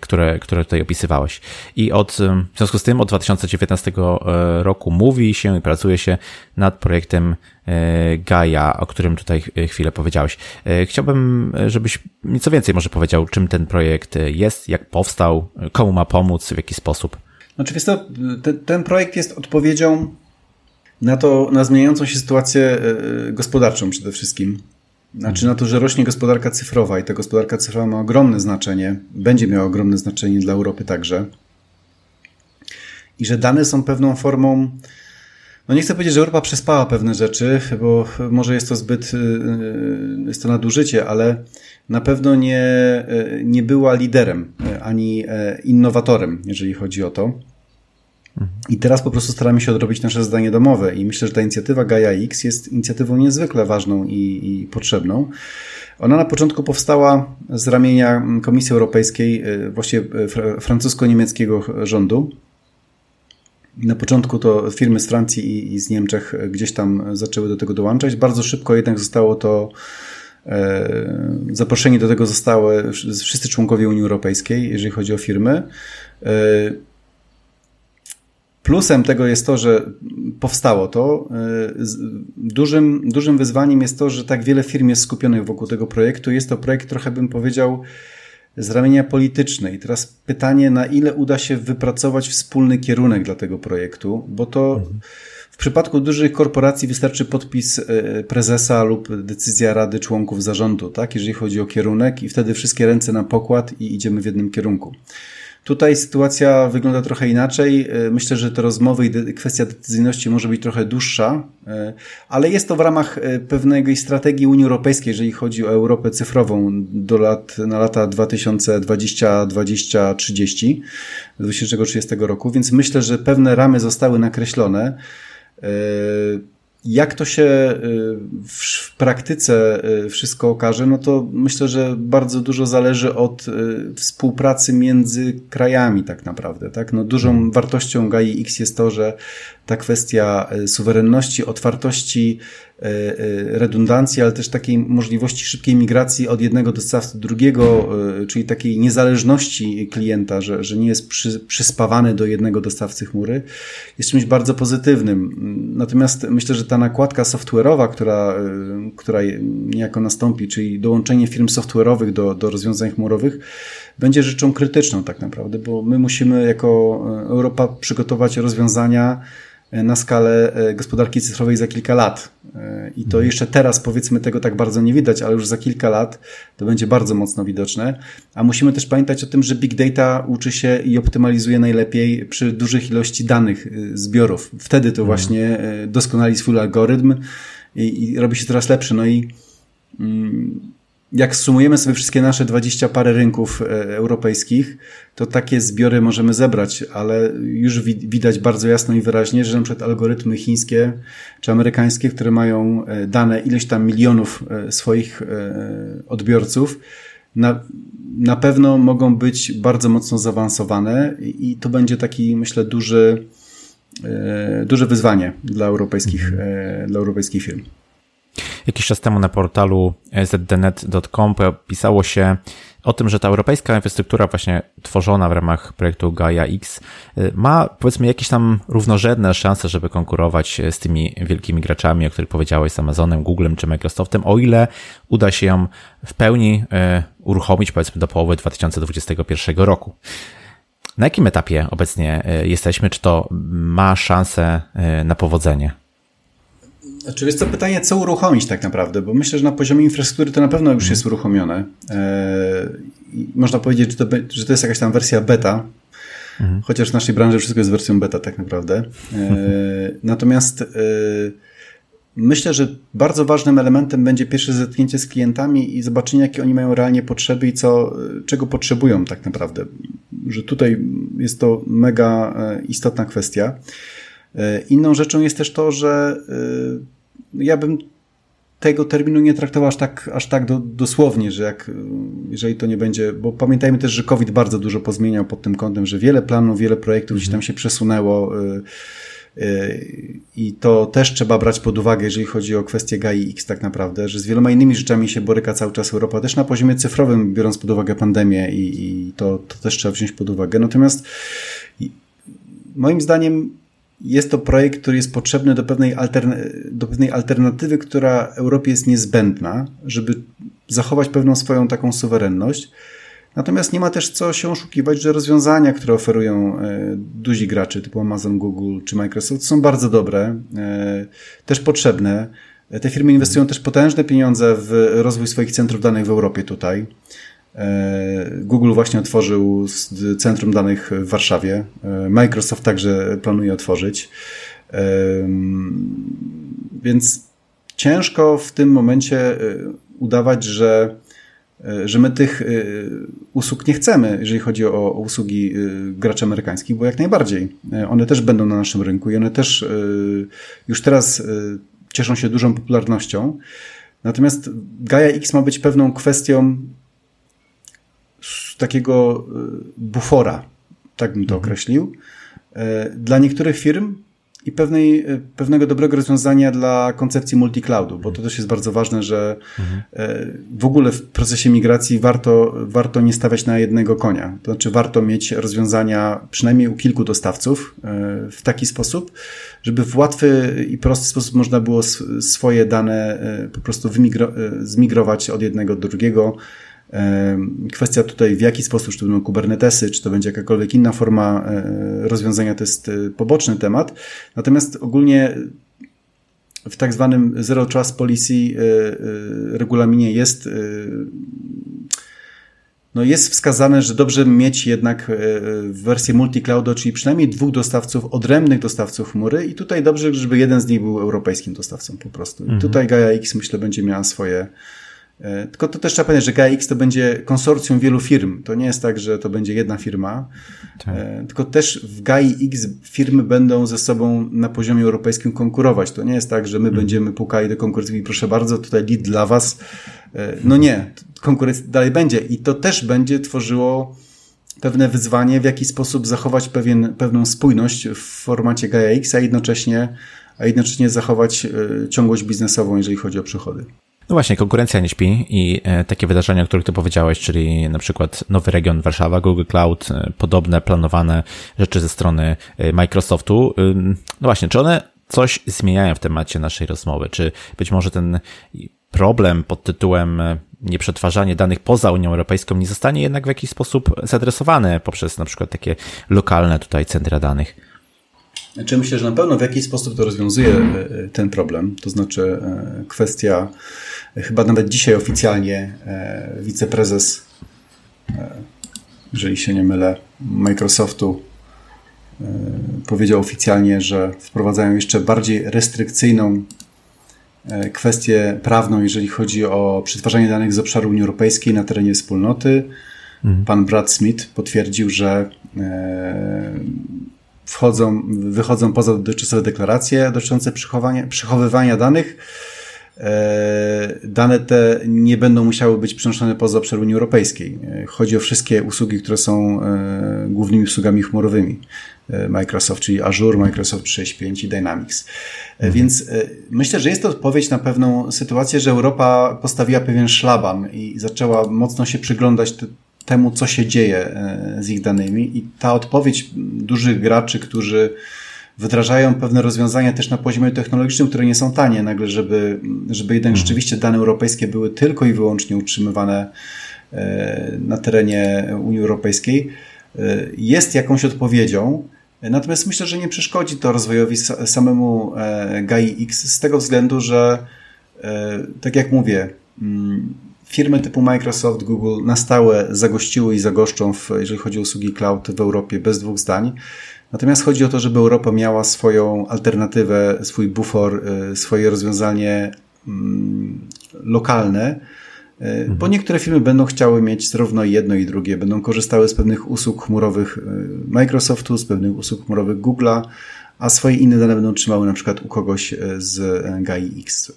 które, które tutaj opisywałeś. I od, w związku z tym od 2019 roku mówi się i pracuje się nad projektem Gaia, o którym tutaj chwilę powiedziałeś. Chciałbym, żebyś nieco więcej może powiedział, czym ten projekt jest, jak powstał, komu ma pomóc, w jaki sposób. Znaczy, wiesz to, ten, ten projekt jest odpowiedzią na to, na zmieniającą się sytuację e, gospodarczą przede wszystkim. Znaczy na to, że rośnie gospodarka cyfrowa i ta gospodarka cyfrowa ma ogromne znaczenie, będzie miała ogromne znaczenie dla Europy także. I że dane są pewną formą, no nie chcę powiedzieć, że Europa przespała pewne rzeczy, bo może jest to zbyt, e, jest to nadużycie, ale na pewno nie, nie była liderem ani e, innowatorem, jeżeli chodzi o to. I teraz po prostu staramy się odrobić nasze zadanie domowe i myślę, że ta inicjatywa Gaia X jest inicjatywą niezwykle ważną i, i potrzebną. Ona na początku powstała z ramienia Komisji Europejskiej, e, właściwie e, francusko-niemieckiego rządu. Na początku to firmy z Francji i, i z Niemczech gdzieś tam zaczęły do tego dołączać. Bardzo szybko jednak zostało to e, zaproszeni do tego zostały wszyscy członkowie Unii Europejskiej, jeżeli chodzi o firmy. Plusem tego jest to, że powstało to. Y, dużym, dużym wyzwaniem jest to, że tak wiele firm jest skupionych wokół tego projektu. Jest to projekt trochę bym powiedział z ramienia politycznej. Teraz pytanie, na ile uda się wypracować wspólny kierunek dla tego projektu, bo to w przypadku dużych korporacji wystarczy podpis y, prezesa lub decyzja rady członków zarządu, tak, jeżeli chodzi o kierunek i wtedy wszystkie ręce na pokład i idziemy w jednym kierunku. Tutaj sytuacja wygląda trochę inaczej. E, myślę, że te rozmowy i kwestia decyzyjności może być trochę dłuższa, e, ale jest to w ramach e, pewnej strategii Unii Europejskiej, jeżeli chodzi o Europę cyfrową do lat, na lata 2020, 20, 30, 2030 roku, więc myślę, że pewne ramy zostały nakreślone. Jak to się y, w praktyce y, wszystko okaże, no to myślę, że bardzo dużo zależy od y, współpracy między krajami tak naprawdę. Tak? No dużą wartością GAI X jest to, że ta kwestia suwerenności, otwartości, redundancji, ale też takiej możliwości szybkiej migracji od jednego dostawcy do drugiego, czyli takiej niezależności klienta, że, że nie jest przy, przyspawany do jednego dostawcy chmury, jest czymś bardzo pozytywnym. Natomiast myślę, że ta nakładka software'owa, która, która niejako nastąpi, czyli dołączenie firm software'owych do, do rozwiązań chmurowych, będzie rzeczą krytyczną tak naprawdę, bo my musimy jako Europa przygotować rozwiązania na skalę gospodarki cyfrowej za kilka lat. I to mhm. jeszcze teraz powiedzmy tego tak bardzo nie widać, ale już za kilka lat to będzie bardzo mocno widoczne. A musimy też pamiętać o tym, że big data uczy się i optymalizuje najlepiej przy dużych ilości danych, y, zbiorów. Wtedy to mhm. właśnie doskonali swój algorytm i, i robi się coraz lepszy. No i mm, jak sumujemy sobie wszystkie nasze dwadzieścia parę rynków e, europejskich, to takie zbiory możemy zebrać, ale już widać bardzo jasno i wyraźnie, że na przykład algorytmy chińskie czy amerykańskie, które mają e, dane ileś tam milionów e, swoich odbiorców, na, na pewno mogą być bardzo mocno zaawansowane i to będzie taki, myślę, duży, duże wyzwanie dla europejskich, dla europejskich firm. Jakiś czas temu na portalu zdnet.com pisało się o tym, że ta europejska infrastruktura właśnie tworzona w ramach projektu Gaia X y, ma powiedzmy jakieś tam równorzędne szanse, żeby konkurować z tymi wielkimi graczami, o których powiedziałeś, z Amazonem, Googlem czy Microsoftem, o ile uda się ją w pełni y, uruchomić powiedzmy do połowy 2021 roku. Na jakim etapie obecnie y, jesteśmy? Czy to ma szansę na powodzenie? Znaczy jest to pytanie, co uruchomić tak naprawdę, bo myślę, że na poziomie infrastruktury to na pewno już jest uruchomione. E, można powiedzieć, że to, że to jest jakaś tam wersja beta, mhm. chociaż w naszej branży wszystko jest wersją beta tak naprawdę. E, *laughs* natomiast e, myślę, że bardzo ważnym elementem będzie pierwsze zetknięcie z klientami i zobaczenie, jakie oni mają realnie potrzeby i co, czego potrzebują tak naprawdę. że tutaj jest to mega istotna kwestia. Inną rzeczą jest też to, że ja bym tego terminu nie traktował aż tak, aż tak do, dosłownie, że jak, jeżeli to nie będzie, bo pamiętajmy też, że COVID bardzo dużo pozmieniał pod tym kątem, że wiele planów, wiele projektów gdzieś tam się przesunęło i to też trzeba brać pod uwagę, jeżeli chodzi o kwestię GAI X tak naprawdę, że z wieloma innymi rzeczami się boryka cały czas Europa, też na poziomie cyfrowym, biorąc pod uwagę pandemię i, i to, to też trzeba wziąć pod uwagę. Natomiast moim zdaniem jest to projekt, który jest potrzebny do pewnej, do pewnej alternatywy, która Europie jest niezbędna, żeby zachować pewną swoją taką suwerenność. Natomiast nie ma też co się oszukiwać, że rozwiązania, które oferują e, duzi gracze typu Amazon, Google czy Microsoft są bardzo dobre, e, też potrzebne. Te firmy inwestują też potężne pieniądze w rozwój swoich centrów danych w Europie tutaj. E, Google właśnie otworzył centrum danych w Warszawie. E, Microsoft także planuje otworzyć. E, więc ciężko w tym momencie udawać, że, że my tych usług nie chcemy, jeżeli chodzi o, usługi graczy amerykańskich, bo jak najbardziej. One też będą na naszym rynku i one też już teraz cieszą się dużą popularnością. Natomiast Gaia X ma być pewną kwestią takiego e, bufora, tak bym to mhm. określił, e, dla niektórych firm i pewnej, e, pewnego dobrego rozwiązania dla koncepcji multi-cloudu, bo to też jest bardzo ważne, że mhm. w ogóle w procesie migracji warto, warto nie stawiać na jednego konia. To znaczy warto mieć rozwiązania przynajmniej u kilku dostawców w taki sposób, żeby w łatwy i prosty sposób można było swoje dane po prostu zmigrować od jednego do drugiego, Kwestia tutaj, w jaki sposób, czy to będą Kubernetesy, czy to będzie jakakolwiek inna forma e, rozwiązania, to jest e, poboczny temat. Natomiast ogólnie w tak zwanym Zero Trust Policy e, regulaminie jest no jest wskazane, że dobrze mieć jednak wersję multi-cloudu, czyli przynajmniej dwóch dostawców, odrębnych dostawców chmury i tutaj dobrze, żeby jeden z nich był europejskim dostawcą po prostu. I mhm. tutaj Gaia X myślę będzie miała swoje, tylko to też trzeba pamiętać, że GAIX to będzie konsorcjum wielu firm. To nie jest tak, że to będzie jedna firma. Tak. E, tylko też w GAIX firmy będą ze sobą na poziomie europejskim konkurować. To nie jest tak, że my hmm. będziemy pukali do konkurencji i proszę bardzo, tutaj lead dla was. E, no nie, konkurencja dalej będzie. I to też będzie tworzyło pewne wyzwanie, w jaki sposób zachować pewien, pewną spójność w formacie GAIX, a jednocześnie, a jednocześnie zachować ciągłość biznesową, jeżeli chodzi o przychody. No właśnie, konkurencja nie śpi i e, takie wydarzenia, o których ty powiedziałeś, czyli na przykład nowy region Warszawa, Google Cloud, e, podobne planowane rzeczy ze strony e, Microsoftu. No właśnie, czy one coś zmieniają w temacie naszej rozmowy? Czy być może ten problem pod tytułem nieprzetwarzanie danych poza Unią Europejską nie zostanie jednak w jakiś sposób zadresowany poprzez na przykład takie lokalne tutaj centra danych? Znaczy myślę, że na pewno w jakiś sposób to rozwiązuje ten problem, to znaczy kwestia chyba nawet dzisiaj oficjalnie e, wiceprezes, e, jeżeli się nie mylę, Microsoftu e, powiedział oficjalnie, że wprowadzają jeszcze bardziej restrykcyjną kwestię prawną, jeżeli chodzi o przetwarzanie danych z obszaru Unii Europejskiej na terenie wspólnoty. Mhm. Pan Brad Smith potwierdził, że wchodzą, wychodzą poza dotychczasowe deklaracje dotyczące przechowywania danych E, dane te nie będą musiały być przenoszone poza obszar Unii Europejskiej. E, chodzi o wszystkie usługi, które są e, głównymi usługami chmurowymi. Microsoft, czyli Azure, Microsoft 365 i Dynamics. Mhm. Więc myślę, że jest to odpowiedź na pewną sytuację, że Europa postawiła pewien szlaban i zaczęła mocno się przyglądać temu, co się dzieje z ich danymi i ta odpowiedź dużych graczy, którzy wdrażają pewne rozwiązania też na poziomie technologicznym, które nie są tanie nagle, żeby, żeby jednak mhm. rzeczywiście dane europejskie były tylko i wyłącznie utrzymywane e, na terenie Unii Europejskiej, e, jest jakąś odpowiedzią. Natomiast myślę, że nie przeszkodzi to rozwojowi samemu e, GAI X z tego względu, że tak jak mówię, mm, firmy typu Microsoft, Google na stałe zagościły i zagoszczą, w, jeżeli chodzi o usługi cloud w Europie bez dwóch zdań. Natomiast chodzi o to, żeby Europa miała swoją alternatywę, swój bufor, y, swoje rozwiązanie mm, lokalne, Mhm. Bo niektóre firmy będą chciały mieć zarówno jedno i drugie, będą korzystały z pewnych usług chmurowych Microsoftu, z pewnych usług chmurowych Google'a, a swoje inne dane będą trzymały na przykład u kogoś z GAI-X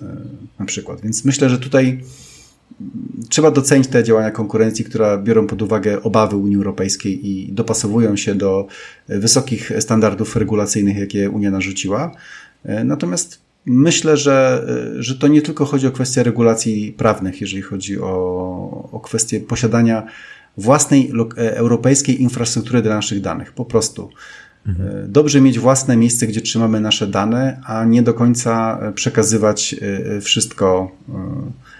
na przykład. Więc myślę, że tutaj trzeba docenić te działania konkurencji, które biorą pod uwagę obawy Unii Europejskiej i dopasowują się do wysokich standardów regulacyjnych, jakie Unia narzuciła. Natomiast myślę, że, że to nie tylko chodzi o kwestie regulacji prawnych, jeżeli chodzi o, o kwestię posiadania własnej europejskiej infrastruktury dla naszych danych. Po prostu. Mhm. Dobrze mieć własne miejsce, gdzie trzymamy nasze dane, a nie do końca przekazywać wszystko E,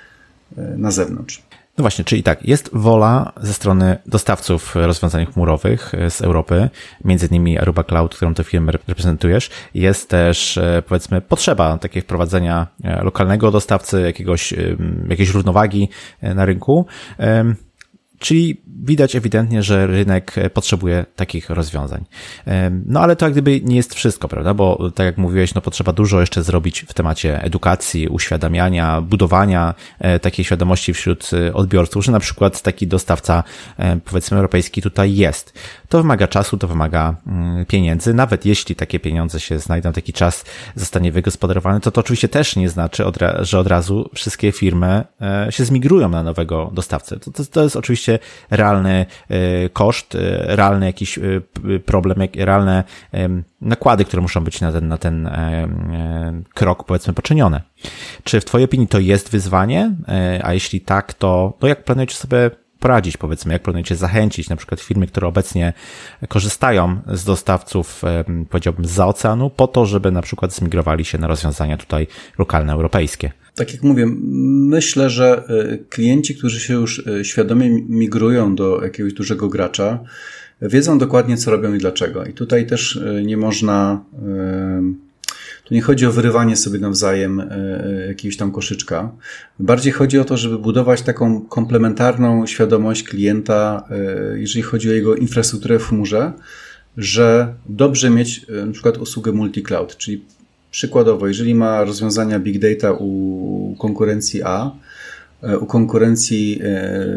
na zewnątrz. No właśnie, czyli tak, jest wola ze strony dostawców rozwiązań chmurowych e, z Europy, między innymi Aruba Cloud, którą tę firmę reprezentujesz. Jest też, e, powiedzmy, potrzeba takiego wprowadzenia lokalnego dostawcy, jakiegoś, jakiejś równowagi na rynku. Czyli widać ewidentnie, że rynek potrzebuje takich rozwiązań. No ale to jak gdyby nie jest wszystko, prawda? Bo tak jak mówiłeś, no potrzeba dużo jeszcze zrobić w temacie edukacji, uświadamiania, budowania e, takiej świadomości wśród e, odbiorców, że na przykład taki dostawca, e, powiedzmy, europejski tutaj jest. To wymaga czasu, to wymaga mm, pieniędzy. Nawet jeśli takie pieniądze się znajdą, taki czas zostanie wygospodarowany, to to oczywiście też nie znaczy, że od razu wszystkie firmy się zmigrują na nowego dostawcę. To, to, to jest oczywiście realny e, koszt, e, realny jakiś e, problem, realne nakłady, które muszą być na ten, na ten krok, powiedzmy, poczynione. Czy w Twojej opinii to jest wyzwanie? A jeśli tak, to, to jak planujecie sobie poradzić, powiedzmy, jak planujecie zachęcić na przykład firmy, które obecnie korzystają z dostawców, powiedziałbym, z oceanu, po to, żeby na przykład zmigrowali się na rozwiązania tutaj lokalne, europejskie? Tak jak mówię, myślę, że e, klienci, którzy się już e, świadomie migrują do jakiegoś dużego gracza, wiedzą dokładnie, co robią i dlaczego. I tutaj też e, nie można. Tu nie chodzi o wyrywanie sobie nawzajem jakiegoś tam koszyczka. Bardziej chodzi o to, żeby budować taką komplementarną świadomość klienta, jeżeli chodzi o jego infrastrukturę w chmurze, że dobrze mieć na przykład usługę multi-cloud, czyli Przykładowo, jeżeli ma rozwiązania big data u konkurencji A, e, u konkurencji e,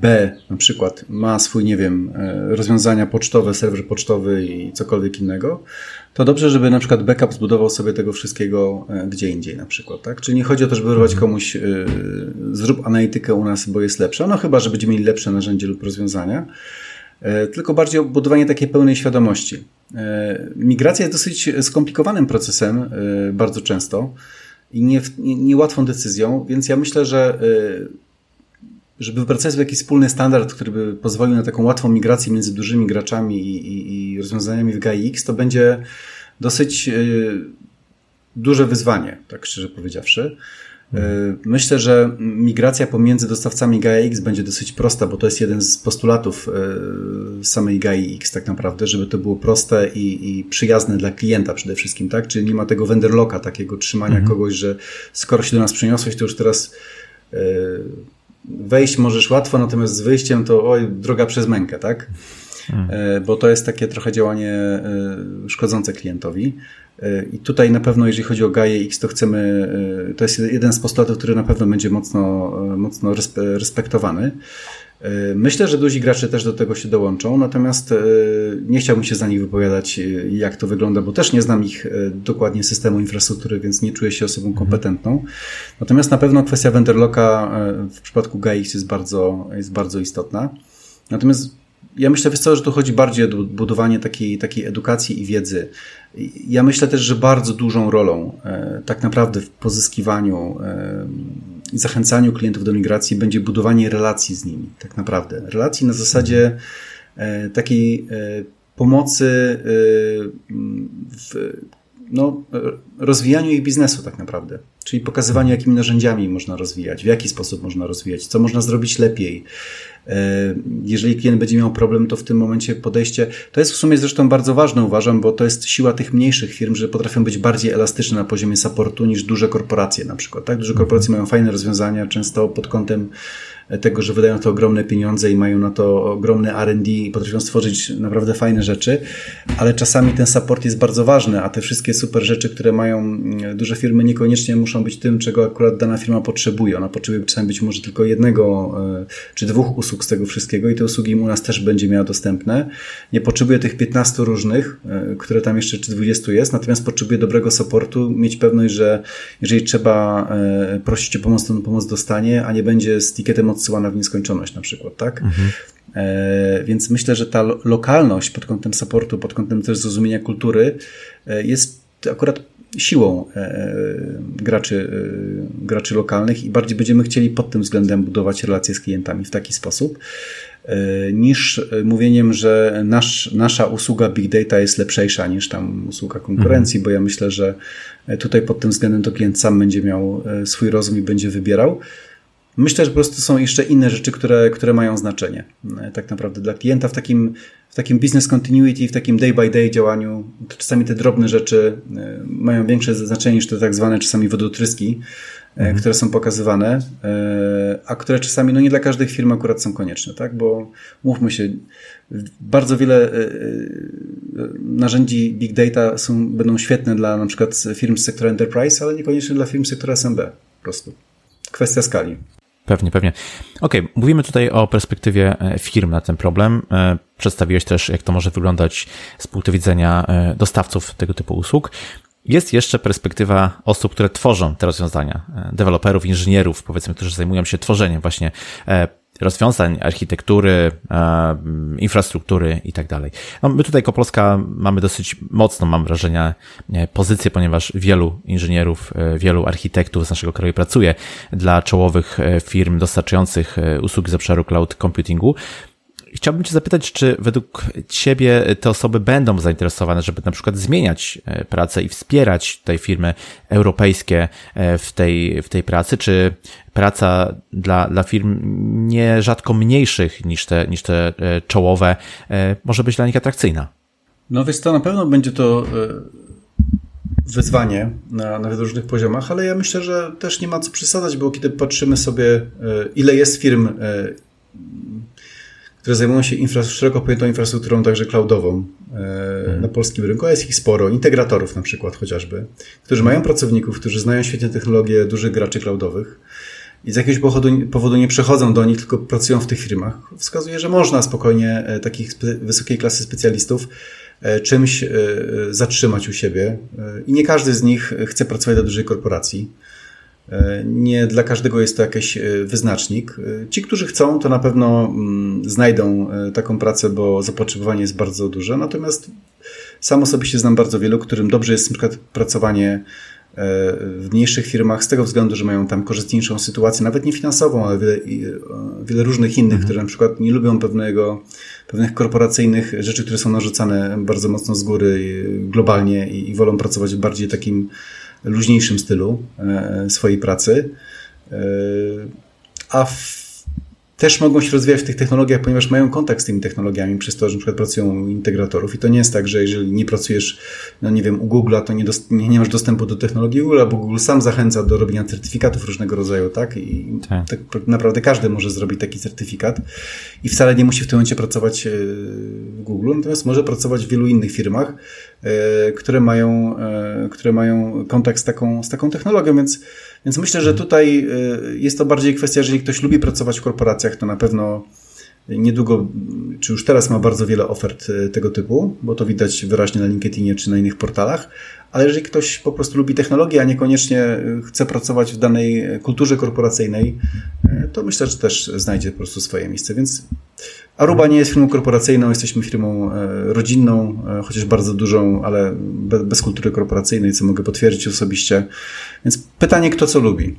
B na przykład ma swój, nie wiem, e, rozwiązania pocztowe, serwer pocztowy i cokolwiek innego, to dobrze, żeby na przykład backup zbudował sobie tego wszystkiego gdzie indziej na przykład, tak? Czyli nie chodzi o to, żeby wyrywać mhm. komuś zrób analitykę u nas, bo jest lepsza, no chyba, że będziemy mieli lepsze narzędzie lub rozwiązania, tylko bardziej o budowanie takiej pełnej świadomości. E, migracja jest dosyć skomplikowanym procesem e, bardzo często i niełatwą nie, nie decyzją, więc ja myślę, że e, żeby wypracować jakiś wspólny standard, który by pozwolił na taką łatwą migrację między dużymi graczami i, i, i rozwiązaniami w GAIX, to będzie dosyć duże wyzwanie, tak szczerze powiedziawszy. E, myślę, że migracja pomiędzy dostawcami GAIA-X będzie dosyć prosta, bo to jest jeden z postulatów e, samej GAIA-X tak naprawdę, żeby to było proste i, i, przyjazne dla klienta przede wszystkim, tak? Czyli nie ma tego vendor locka, takiego trzymania mhm. kogoś, że skoro się do nas przeniosłeś, to już teraz e, wejść możesz łatwo, natomiast z wyjściem to oj, droga przez mękę, tak? Mhm. Bo to jest takie trochę działanie szkodzące klientowi. E, I tutaj na pewno, jeżeli chodzi o Gaia X, to chcemy, e, to jest jeden z postulatów, który na pewno będzie mocno, e, mocno respektowany. Myślę, że duzi gracze też do tego się dołączą, natomiast nie chciałbym się za nich wypowiadać, jak to wygląda, bo też nie znam ich dokładnie systemu infrastruktury, więc nie czuję się osobą mhm. kompetentną. Natomiast na pewno kwestia Venderlocka w przypadku GAIX jest bardzo, jest bardzo istotna. Natomiast ja myślę, wiesz co, że tu chodzi bardziej o budowanie takiej, takiej edukacji i wiedzy. Ja myślę też, że bardzo dużą rolą e, tak naprawdę w pozyskiwaniu e, i zachęcaniu klientów do migracji będzie budowanie relacji z nimi, tak naprawdę. Relacji na zasadzie e, takiej pomocy w no, rozwijaniu ich biznesu tak naprawdę. Czyli pokazywaniu, jakimi narzędziami można rozwijać, w jaki sposób można rozwijać, co można zrobić lepiej, Jeżeli klient będzie miał problem, to w tym momencie podejście, to jest w sumie zresztą bardzo ważne, uważam, bo to jest siła tych mniejszych firm, że potrafią być bardziej elastyczne na poziomie supportu niż duże korporacje na przykład. Tak? Duże korporacje mają fajne rozwiązania, często pod kątem tego, że wydają to ogromne pieniądze i mają na to ogromne R&D i potrafią stworzyć naprawdę fajne rzeczy, ale czasami ten support jest bardzo ważny, a te wszystkie super rzeczy, które mają mm, duże firmy niekoniecznie muszą być tym, czego akurat dana firma potrzebuje. Ona potrzebuje czasami być może tylko jednego e, czy dwóch usług z tego wszystkiego i te usługi u nas też będzie miała dostępne. Nie potrzebuje tych 15 różnych, e, które tam jeszcze czy 20 jest, natomiast potrzebuje dobrego supportu, mieć pewność, że jeżeli trzeba e, prosić o pomoc, to pomoc dostanie, a nie będzie z ticketem odsyłana w nieskończoność na przykład, tak? Mhm. E, więc myślę, że ta lokalność pod kątem supportu, pod kątem też zrozumienia kultury e, jest akurat siłą e, graczy, graczy lokalnych i bardziej będziemy chcieli pod tym względem budować relacje z klientami w taki sposób, niż mówieniem, że nasz, nasza usługa Big Data jest lepsza niż tam usługa konkurencji, mhm. bo ja myślę, że tutaj pod tym względem to klient sam będzie miał swój rozum i będzie wybierał. Myślę, że po prostu są jeszcze inne rzeczy, które, które mają znaczenie e, tak naprawdę dla klienta w takim, w takim business continuity, w takim day by day działaniu. Czasami te drobne rzeczy e, mają większe znaczenie niż te tak zwane czasami wodotryski, e, mhm. które są pokazywane, a które czasami no nie dla każdych firm akurat są konieczne, tak? Bo mówmy się, bardzo wiele narzędzi big data są, będą świetne dla na przykład firm z sektora enterprise, ale niekoniecznie dla firm z sektora SMB po prostu. Kwestia skali. Pewnie, pewnie. Okej, okay, mówimy tutaj o perspektywie e, firm na ten problem. E, przedstawiłeś też, jak to może wyglądać z punktu widzenia e, dostawców tego typu usług. Jest jeszcze perspektywa osób, które tworzą te rozwiązania, deweloperów, inżynierów, powiedzmy, którzy zajmują się tworzeniem właśnie rozwiązań, architektury, e, infrastruktury i tak dalej. No, my tutaj jako Polska mamy dosyć mocną, mam wrażenie, pozycję, ponieważ wielu inżynierów, e, wielu architektów z naszego kraju pracuje dla czołowych e, firm dostarczających usługi z obszaru cloud computingu. Chciałbym Cię zapytać, czy według Ciebie te osoby będą zainteresowane, żeby na przykład zmieniać e, pracę i wspierać tej firmy europejskie e, w tej, w tej pracy, czy praca dla, dla firm nierzadko mniejszych niż te, niż te e, czołowe może być dla nich atrakcyjna? No więc to na pewno będzie to wyzwanie na, na różnych poziomach, ale ja myślę, że też nie ma co przesadzać, bo kiedy patrzymy sobie, ile jest firm które zajmują się infra, szeroko pojętą infrastrukturą, także cloudową e, mhm. na polskim rynku, a jest ich sporo, integratorów na przykład chociażby, którzy mają pracowników, którzy znają świetnie technologię dużych graczy cloudowych i z jakiegoś powodu, powodu nie przechodzą do nich, tylko pracują w tych firmach. Wskazuje, że można spokojnie e, takich wysokiej klasy specjalistów e, czymś zatrzymać u siebie i nie każdy z nich chce pracować dla dużej korporacji. E, nie dla każdego jest to jakiś e, wyznacznik. E, ci, którzy chcą, to na pewno mm, znajdą taką pracę, bo zapotrzebowanie jest bardzo duże. Natomiast sam osobiście znam bardzo wielu, którym dobrze jest na przykład pracowanie w mniejszych firmach z tego względu, że mają tam korzystniejszą sytuację, nawet nie finansową, ale wiele, wiele różnych innych, mhm. które na przykład nie lubią pewnego, pewnych korporacyjnych rzeczy, które są narzucane bardzo mocno z góry globalnie i, i wolą pracować w bardziej takim luźniejszym stylu e, swojej pracy. E, a w też mogą się rozwijać w tych technologiach, ponieważ mają kontakt z tymi technologiami, przez to, że na przykład pracują u integratorów. I to nie jest tak, że jeżeli nie pracujesz, no nie wiem, u Google'a, to nie, nie, nie, masz dostępu do technologii Google'a, bo Google sam zachęca do robienia certyfikatów różnego rodzaju, tak? I tak. tak naprawdę każdy może zrobić taki certyfikat i wcale nie musi w tym momencie pracować e, w Google, natomiast może pracować w wielu innych firmach, e, które mają, e, które mają kontakt z taką, z taką technologią, więc więc myślę, że tutaj y, jest to bardziej kwestia, jeżeli ktoś lubi pracować w korporacjach, to na pewno niedługo, czy już teraz ma bardzo wiele ofert y, tego typu, bo to widać wyraźnie na LinkedInie czy na innych portalach, ale jeżeli ktoś po prostu lubi technologię, a niekoniecznie y, chce pracować w danej kulturze korporacyjnej, to myślę, że też znajdzie po prostu swoje miejsce. Więc Aruba nie jest firmą korporacyjną, jesteśmy firmą e, rodzinną, e, chociaż bardzo dużą, ale bez kultury korporacyjnej, co mogę potwierdzić osobiście. Więc pytanie, kto co lubi.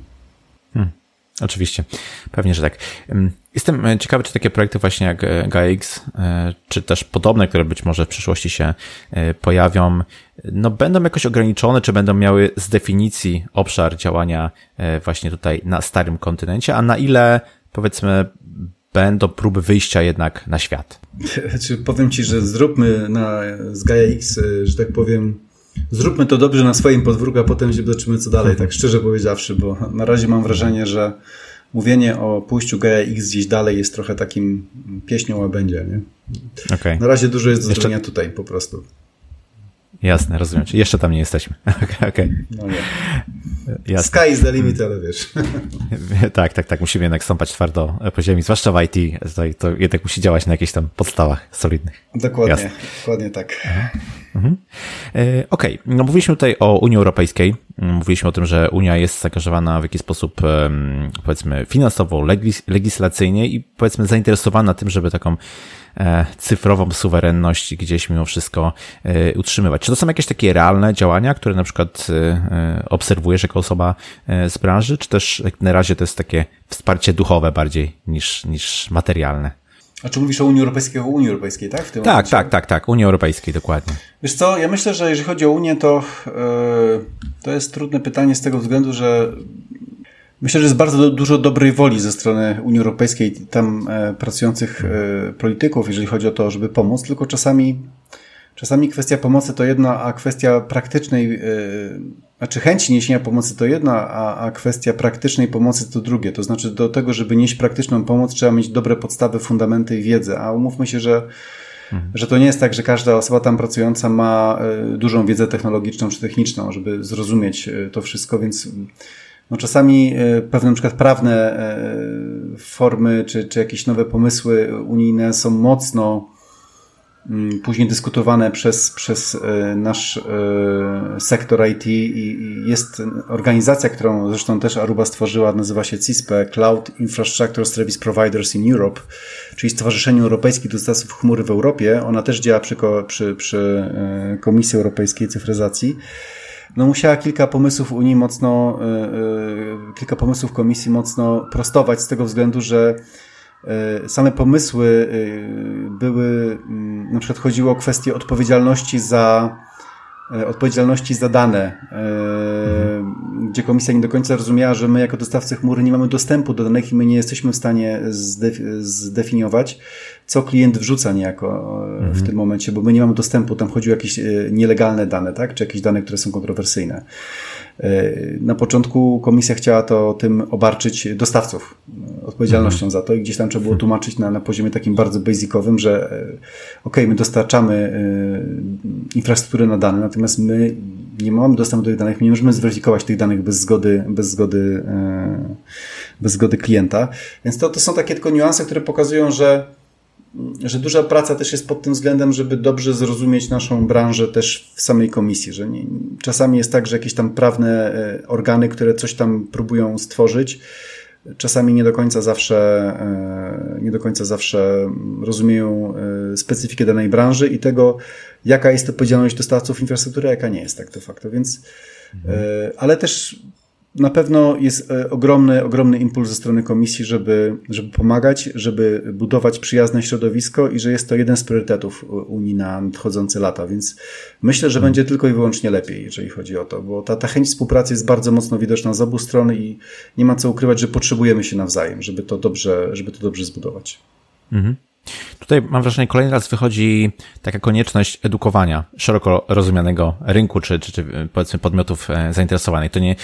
Hmm. Oczywiście, pewnie, że tak. Jestem e, ciekawy, czy takie projekty właśnie jak GAIX, czy też podobne, które być może w przyszłości się pojawią, no będą jakoś ograniczone, czy będą miały z definicji obszar działania właśnie tutaj na starym kontynencie, a na ile powiedzmy będą próby wyjścia jednak na świat. *laughs* Powiem Ci, że zróbmy na, z Gaia X, że tak powiem, zróbmy to dobrze na swoim podwórku, a potem się zobaczymy co dalej, tak szczerze powiedziawszy, bo na razie mam wrażenie, że mówienie o pójściu Gaia X gdzieś dalej jest trochę takim pieśnią łabędzia, nie? Okay. Na razie dużo jest do Jeszcze... zrobienia tutaj po prostu. Jasne, rozumiem. Czyli jeszcze tam nie jesteśmy. *laughs* Okej. Okay. No nie. Jasne. Sky is the limit, ale wiesz. *laughs* tak, tak, tak. Musimy jednak stąpać twardo po ziemi, zwłaszcza w IT. To, to jednak musi działać na jakichś tam podstawach solidnych. Dokładnie, Jasne. dokładnie tak. Mhm. E, okej, okay. no mówiliśmy tutaj o Unii Europejskiej. Mówiliśmy o tym, że Unia jest zaangażowana w jakiś sposób, powiedzmy, finansowo, legis legislacyjnie i powiedzmy zainteresowana tym, żeby taką E, cyfrową suwerenność gdzieś mimo wszystko e, utrzymywać. Czy to są jakieś takie realne działania, które na przykład obserwujesz jako osoba z branży, czy też na razie to jest takie wsparcie duchowe bardziej niż, niż materialne? A czy mówisz o Unii Europejskiej, o Unii Europejskiej, tak? tak, momencie? tak, tak, tak, Unii Europejskiej, dokładnie. Wiesz co, ja myślę, że jeżeli chodzi o Unię, to, to jest trudne pytanie z tego względu, że Myślę, że jest bardzo dużo dobrej woli ze strony Unii Europejskiej tam e, pracujących e, polityków, jeżeli chodzi o to, żeby pomóc, tylko czasami, czasami kwestia pomocy to jedna, a kwestia praktycznej, e, znaczy chęci niesienia pomocy to jedna, a, a kwestia praktycznej pomocy to drugie. To znaczy do tego, żeby nieść praktyczną pomoc, trzeba mieć dobre podstawy, fundamenty i wiedzę, a umówmy się, że Mhm. Że to nie jest tak, że każda osoba tam pracująca ma dużą wiedzę technologiczną czy techniczną, żeby zrozumieć to wszystko, więc no czasami e, pewne na przykład prawne formy czy, czy jakieś nowe pomysły unijne są mocno później dyskutowane przez, przez e, nasz sektor IT i jest organizacja, którą zresztą też Aruba stworzyła, nazywa się CISPE, Cloud Infrastructure Service Providers in Europe, czyli Stowarzyszenie Europejskich Dostawców Chmury w Europie. Ona też działa przy, przy, przy Komisji Europejskiej Cyfryzacji no musiała kilka pomysłów Unii mocno, kilka pomysłów Komisji mocno prostować z tego względu, że same pomysły były, mm, na przykład chodziło o kwestię odpowiedzialności za E, odpowiedzialności za dane, mhm. gdzie komisja nie do końca rozumiała, że my jako dostawcy chmury nie mamy dostępu do danych i my nie jesteśmy w stanie zdefiniować, co klient wrzuca niejako e, mhm. w tym momencie, bo my nie mamy dostępu, tam chodziło o jakieś nielegalne dane, tak? czy jakieś dane, które są kontrowersyjne. E, na początku komisja chciała to tym obarczyć dostawców e, odpowiedzialnością mhm. za to i gdzieś tam trzeba było tłumaczyć na, na poziomie takim bardzo basicowym, że e, ok, my dostarczamy infrastrukturę na dane, natomiast my nie mamy dostępu do tych danych, my nie możemy zweryfikować tych danych bez zgody, bez zgody, bez zgody klienta. Więc to, to są takie tylko niuanse, które pokazują, że że duża praca też jest pod tym względem, żeby dobrze zrozumieć naszą branżę też w samej komisji, że nie, czasami jest tak, że jakieś tam prawne e, organy, które coś tam próbują stworzyć, czasami nie do końca zawsze, e, nie do końca zawsze rozumieją e, specyfikę danej branży i tego, jaka jest odpowiedzialność dostawców infrastruktury, a jaka nie jest tak de facto, więc mhm. ale też na pewno jest e, ogromny, ogromny impuls ze strony komisji, żeby, żeby pomagać, żeby budować przyjazne środowisko i że jest to jeden z priorytetów Unii na nadchodzące lata, więc myślę, że będzie tylko i wyłącznie lepiej, jeżeli chodzi o to, bo ta, ta chęć współpracy jest bardzo mocno widoczna z obu stron i nie ma co ukrywać, że potrzebujemy się nawzajem, żeby to dobrze, żeby to dobrze zbudować. Mhm. Tutaj mam wrażenie, kolejny raz wychodzi taka konieczność edukowania szeroko rozumianego rynku, czy, czy, czy powiedzmy podmiotów e, zainteresowanych. To nie,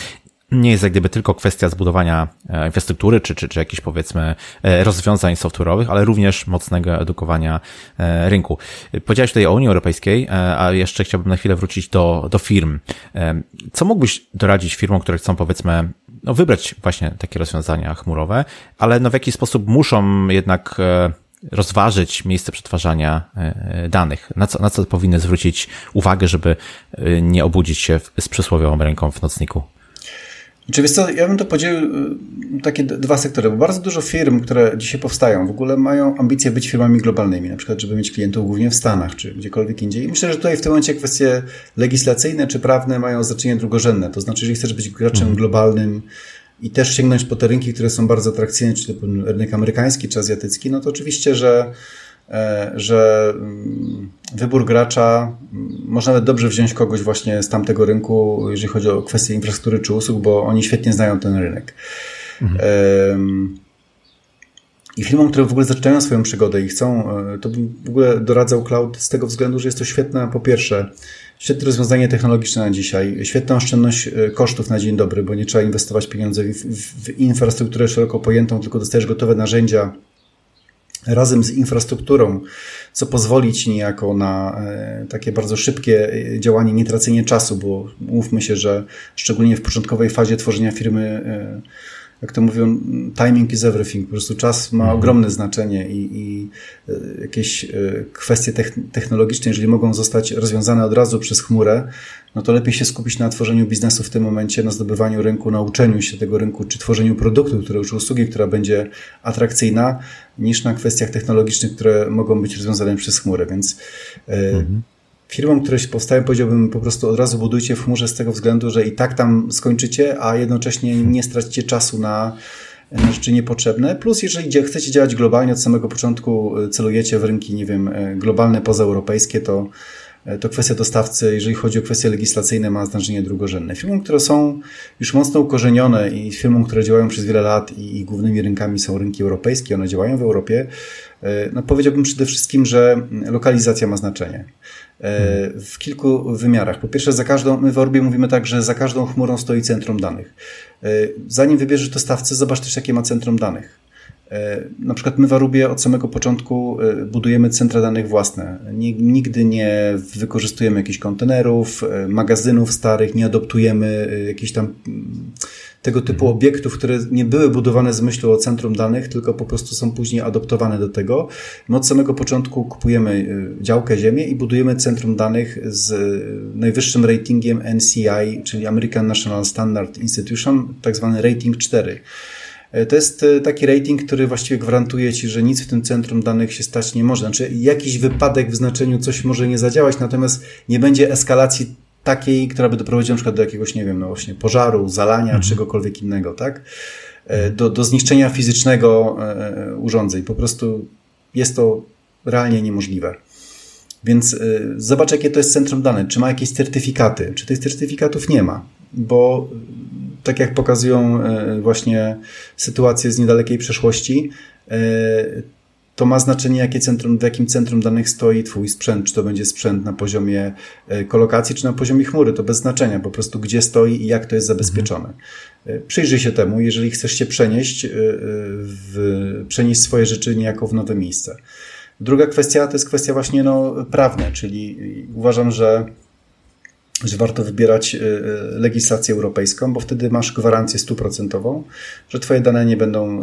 nie jest jak gdyby tylko kwestia zbudowania e, infrastruktury, czy, czy, czy jakichś powiedzmy e, rozwiązań software'owych, ale również mocnego edukowania e, rynku. Powiedziałeś tutaj o Unii Europejskiej, a jeszcze chciałbym na chwilę wrócić do, do firm. Co mógłbyś doradzić firmom, które chcą powiedzmy no, wybrać właśnie takie rozwiązania chmurowe, ale no, w jaki sposób muszą jednak rozważyć miejsce przetwarzania danych? Na co, na co powinny zwrócić uwagę, żeby nie obudzić się z przysłowiową ręką w nocniku? Czy wiesz co, ja bym to podzielił y, takie dwa sektory, bo bardzo dużo firm, które dzisiaj powstają, w ogóle mają ambicje być firmami globalnymi, na przykład, żeby mieć klientów głównie w Stanach czy gdziekolwiek indziej. I myślę, że tutaj w tym momencie kwestie legislacyjne czy prawne mają znaczenie drugorzędne. To znaczy, jeżeli chcesz być graczem mhm. globalnym i też sięgnąć po te rynki, które są bardzo atrakcyjne, czy to rynek amerykański czy azjatycki, no to oczywiście, że że mm, wybór gracza, mm, można nawet dobrze wziąć kogoś właśnie z tamtego rynku, jeżeli chodzi o kwestie infrastruktury czy usług, bo oni świetnie znają ten rynek. Mhm. I firmom, które w ogóle zaczynają swoją przygodę i chcą, to bym w ogóle doradzał cloud z tego względu, że jest to świetne, po pierwsze, świetne rozwiązanie technologiczne na dzisiaj, świetna oszczędność kosztów na dzień dobry, bo nie trzeba inwestować pieniędzy w, w, w infrastrukturę szeroko pojętą, tylko dostajesz gotowe narzędzia, razem z infrastrukturą, co pozwoli Ci niejako na e, takie bardzo szybkie e, działanie, nie tracenie czasu, bo mówmy się, że szczególnie w początkowej fazie tworzenia firmy, e, jak to mówią, timing is everything. Po prostu czas ma mhm. ogromne znaczenie i, i jakieś kwestie technologiczne, jeżeli mogą zostać rozwiązane od razu przez chmurę, no to lepiej się skupić na tworzeniu biznesu w tym momencie, na zdobywaniu rynku, na uczeniu się tego rynku, czy tworzeniu produktu, które, czy usługi, która będzie atrakcyjna, niż na kwestiach technologicznych, które mogą być rozwiązane przez chmurę. Więc e, mhm. Firmom, które się powstają, powiedziałbym po prostu od razu budujcie w chmurze z tego względu, że i tak tam skończycie, a jednocześnie nie stracicie czasu na na rzeczy niepotrzebne. Plus, jeżeli chcecie działać globalnie, od samego początku e, celujecie w rynki, nie wiem, e, globalne, pozaeuropejskie, to E, to kwestia dostawcy, jeżeli chodzi o kwestie legislacyjne, ma znaczenie drugorzędne. Firmom, które są już mocno ukorzenione i firmom, które działają przez wiele lat i, i głównymi rynkami są rynki europejskie, one działają w Europie, no powiedziałbym przede wszystkim, że lokalizacja ma znaczenie. E, w kilku wymiarach. Po pierwsze, za każdą, my w Orbie mówimy tak, że za każdą chmurą stoi centrum danych. Zanim wybierzesz dostawcę, zobacz też, jakie ma centrum danych. E, na przykład my w Arubie od samego początku e, budujemy centra danych własne. Nigdy nie wykorzystujemy jakichś kontenerów, e, magazynów starych, nie adoptujemy jakichś tam tego typu mhm. obiektów, które nie były budowane z myślą o centrum danych, tylko po prostu są później adoptowane do tego. My od samego początku kupujemy działkę ziemię i budujemy centrum danych z najwyższym ratingiem NCI, czyli American National Standard Institution, tak zwany rating 4. E, to jest e, taki rating, który właściwie gwarantuje Ci, że nic w tym centrum danych się stać nie może. Znaczy, jakiś wypadek w znaczeniu coś może nie zadziałać, natomiast nie będzie eskalacji takiej, która by doprowadziła na przykład do jakiegoś, nie wiem, no właśnie pożaru, zalania, mhm. czegokolwiek innego, tak? E, do, do zniszczenia fizycznego urządzeń. Po prostu jest to realnie niemożliwe. Więc zobacz, jakie to jest centrum danych. Czy ma jakieś certyfikaty? Czy tych certyfikatów nie ma? Bo tak jak pokazują e, właśnie sytuacje z niedalekiej przeszłości, e, to ma znaczenie, jakie centrum, w jakim centrum danych stoi Twój sprzęt, czy to będzie sprzęt na poziomie e, kolokacji, czy na poziomie chmury, to bez znaczenia, po prostu gdzie stoi i jak to jest zabezpieczone. Przyjrzyj się temu, jeżeli chcesz się przenieść, w, przenieść swoje rzeczy niejako w nowe miejsce. Druga kwestia to jest kwestia właśnie no, prawna, czyli uważam, że że warto wybierać legislację europejską, bo wtedy masz gwarancję stuprocentową, że Twoje dane nie będą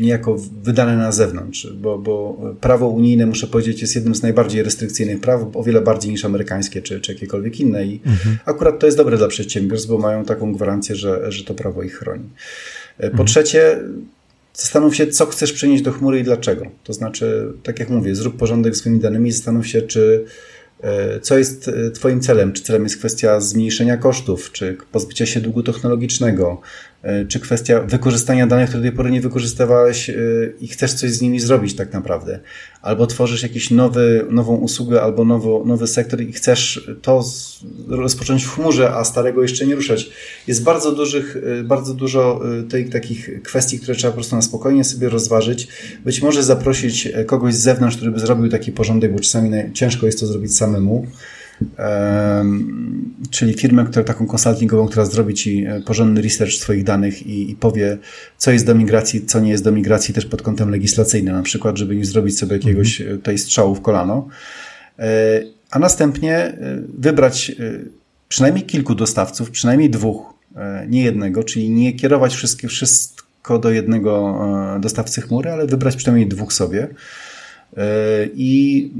niejako wydane na zewnątrz, bo, bo prawo unijne, muszę powiedzieć, jest jednym z najbardziej restrykcyjnych praw, o wiele bardziej niż amerykańskie czy, czy jakiekolwiek inne. I mhm. akurat to jest dobre dla przedsiębiorstw, bo mają taką gwarancję, że, że to prawo ich chroni. Po mhm. trzecie, zastanów się, co chcesz przenieść do chmury i dlaczego. To znaczy, tak jak mówię, zrób porządek z swoimi danymi, zastanów się, czy E, co jest e, Twoim celem? Czy celem jest kwestia zmniejszenia kosztów, czy pozbycia się długu technologicznego, E, czy kwestia wykorzystania danych, które do tej pory nie wykorzystywałeś e, i chcesz coś z nimi zrobić tak naprawdę. Albo tworzysz jakiś nowy, nową usługę albo nowo, nowy sektor i chcesz to rozpocząć w chmurze, a starego jeszcze nie ruszać. Jest bardzo dużych, e, bardzo dużo tej, takich kwestii, które trzeba po prostu na spokojnie sobie rozważyć. Być może zaprosić kogoś z zewnątrz, który by zrobił taki porządek, bo czasami ciężko jest to zrobić samemu czyli firmę, która, taką konsultingową, która zrobi Ci e, porządny research swoich danych i, i, powie, co jest do migracji, co nie jest do migracji też pod kątem legislacyjnym, na przykład, żeby nie zrobić sobie jakiegoś mhm. tej strzału w kolano. E, a następnie e, wybrać przynajmniej kilku dostawców, przynajmniej dwóch, nie jednego, czyli nie kierować wszystkie, wszystko do jednego dostawcy chmury, ale wybrać przynajmniej dwóch sobie E, i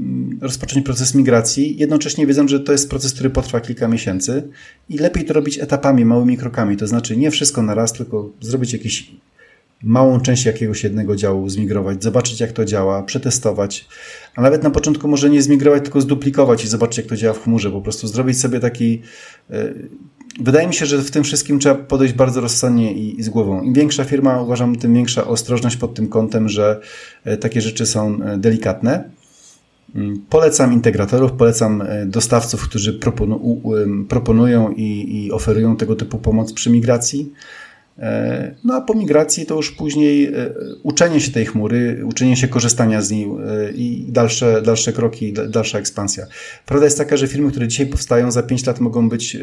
rozpocząć proces migracji, jednocześnie wiedząc, że to jest proces, który potrwa kilka miesięcy i lepiej to robić etapami, małymi krokami, to znaczy nie wszystko na raz, tylko zrobić jakiś małą część jakiegoś jednego działu zmigrować, zobaczyć jak to działa, przetestować, a nawet na początku może nie zmigrować, tylko zduplikować i zobaczyć jak to działa w chmurze, po prostu zrobić sobie taki e, Wydaje mi się, że w tym wszystkim trzeba podejść bardzo rozsądnie i, i, z głową. Im większa firma, uważam, tym większa ostrożność pod tym kątem, że e, takie rzeczy są e, delikatne. Mm, polecam integratorów, polecam e, dostawców, którzy proponu, proponują i, i, oferują tego typu pomoc przy migracji. No a po migracji to już później uczenie się tej chmury, uczenie się korzystania z niej i dalsze, dalsze kroki, dalsza ekspansja. Prawda jest taka, że firmy, które dzisiaj powstają, za 5 lat mogą być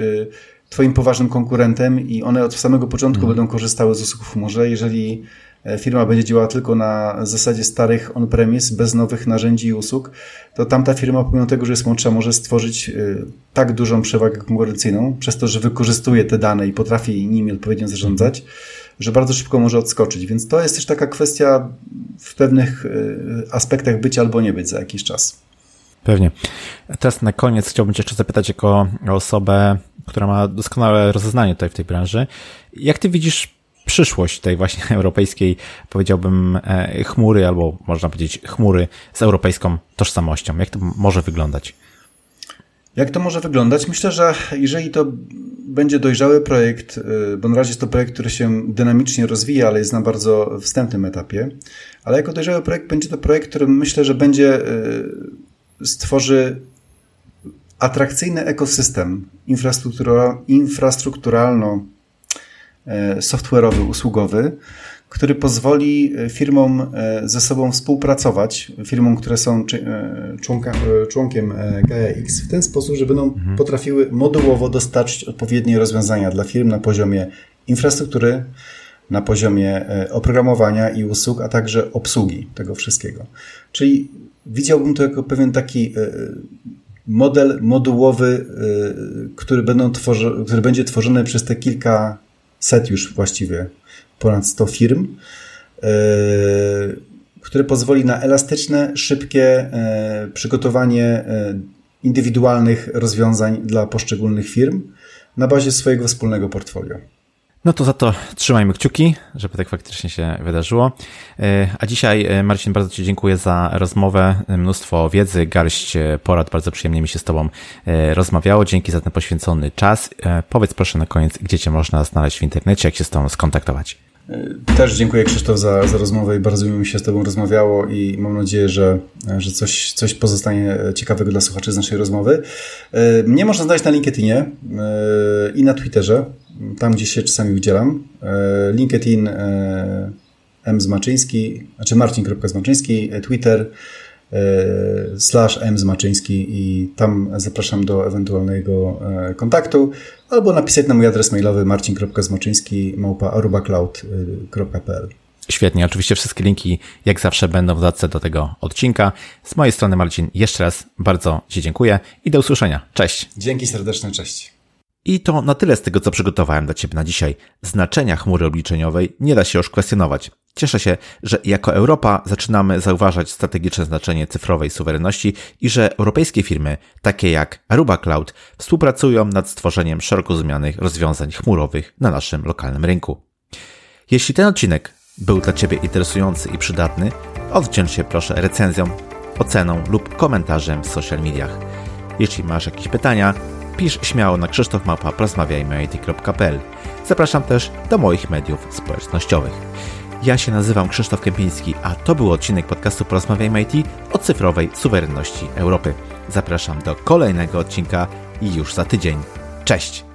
Twoim poważnym konkurentem i one od samego początku mhm. będą korzystały z usług w chmurze. Jeżeli firma będzie działała tylko na zasadzie starych on-premise, bez nowych narzędzi i usług, to tamta firma, pomimo tego, że jest młodsza, może stworzyć tak dużą przewagę konkurencyjną, przez to, że wykorzystuje te dane i potrafi nimi odpowiednio zarządzać, że bardzo szybko może odskoczyć. Więc to jest też taka kwestia w pewnych aspektach być albo nie być za jakiś czas. Pewnie. Teraz na koniec chciałbym Cię jeszcze zapytać jako osobę, która ma doskonałe rozeznanie tutaj w tej branży. Jak Ty widzisz przyszłość tej właśnie *laughs* europejskiej, powiedziałbym, e, chmury, albo można powiedzieć chmury z europejską tożsamością? Jak to może wyglądać? Jak to może wyglądać? Myślę, że jeżeli to będzie dojrzały projekt, y, bo na razie jest to projekt, który się dynamicznie rozwija, ale jest na bardzo wstępnym etapie, ale jako dojrzały projekt będzie to projekt, który myślę, że będzie y, stworzy atrakcyjny ekosystem infrastrukturalno y, software'owy, usługowy, który pozwoli e, firmom e, ze sobą współpracować, firmom, które są e, członka, członkiem GAX, w ten sposób, że będą mhm. potrafiły modułowo dostarczyć odpowiednie rozwiązania dla firm na poziomie infrastruktury, na poziomie oprogramowania i usług, a także obsługi tego wszystkiego. Czyli widziałbym to jako pewien taki model modułowy, który, będą tworzy, który będzie tworzony przez te kilka set już właściwie ponad 100 firm, e, które pozwoli na elastyczne, szybkie e, przygotowanie indywidualnych rozwiązań dla poszczególnych firm na bazie swojego wspólnego portfolio. No to za to trzymajmy kciuki, żeby tak faktycznie się wydarzyło. A dzisiaj, Marcin, bardzo Ci dziękuję za rozmowę, mnóstwo wiedzy, garść porad. Bardzo przyjemnie mi się z Tobą rozmawiało. Dzięki za ten poświęcony czas. Powiedz proszę na koniec, gdzie Cię można znaleźć w internecie, jak się z Tobą skontaktować. Też dziękuję Krzysztof za, za rozmowę i bardzo mi się z Tobą rozmawiało i mam nadzieję, że, że coś, coś pozostanie ciekawego dla słuchaczy z naszej rozmowy. E, mnie można znaleźć na LinkedInie e, i na Twitterze, tam gdzie się czasami udzielam. E, LinkedIn M. Zmaczyński, znaczy Marcin.zmaczyński, Twitter E, slash m zmaczyński i tam zapraszam do ewentualnego e, kontaktu albo napisać na mój adres mailowy marcin.zmaczyński arubacloud.pl Świetnie, oczywiście wszystkie linki jak zawsze będą w dodatce do tego odcinka. Z mojej strony Marcin, jeszcze raz bardzo Ci dziękuję i do usłyszenia. Cześć. Dzięki serdeczne, cześć. I to na tyle z tego, co przygotowałem dla Ciebie na dzisiaj. Znaczenia chmury obliczeniowej nie da się już kwestionować. Cieszę się, że jako Europa zaczynamy zauważać strategiczne znaczenie cyfrowej suwerenności i że europejskie firmy, takie jak Aruba Cloud, współpracują nad stworzeniem szeroko rozumianych rozwiązań chmurowych na naszym lokalnym rynku. Jeśli ten odcinek był dla Ciebie interesujący i przydatny, odwdzięcz się proszę recenzją, oceną lub komentarzem w social mediach. Jeśli masz jakieś pytania, pisz śmiało na krzysztofmałpa.pl. Zapraszam też do moich mediów społecznościowych. Ja się nazywam Krzysztof Kępiński, a to był odcinek podcastu Porozmawiajmy IT o cyfrowej suwerenności Europy. Zapraszam do kolejnego odcinka i już za tydzień. Cześć!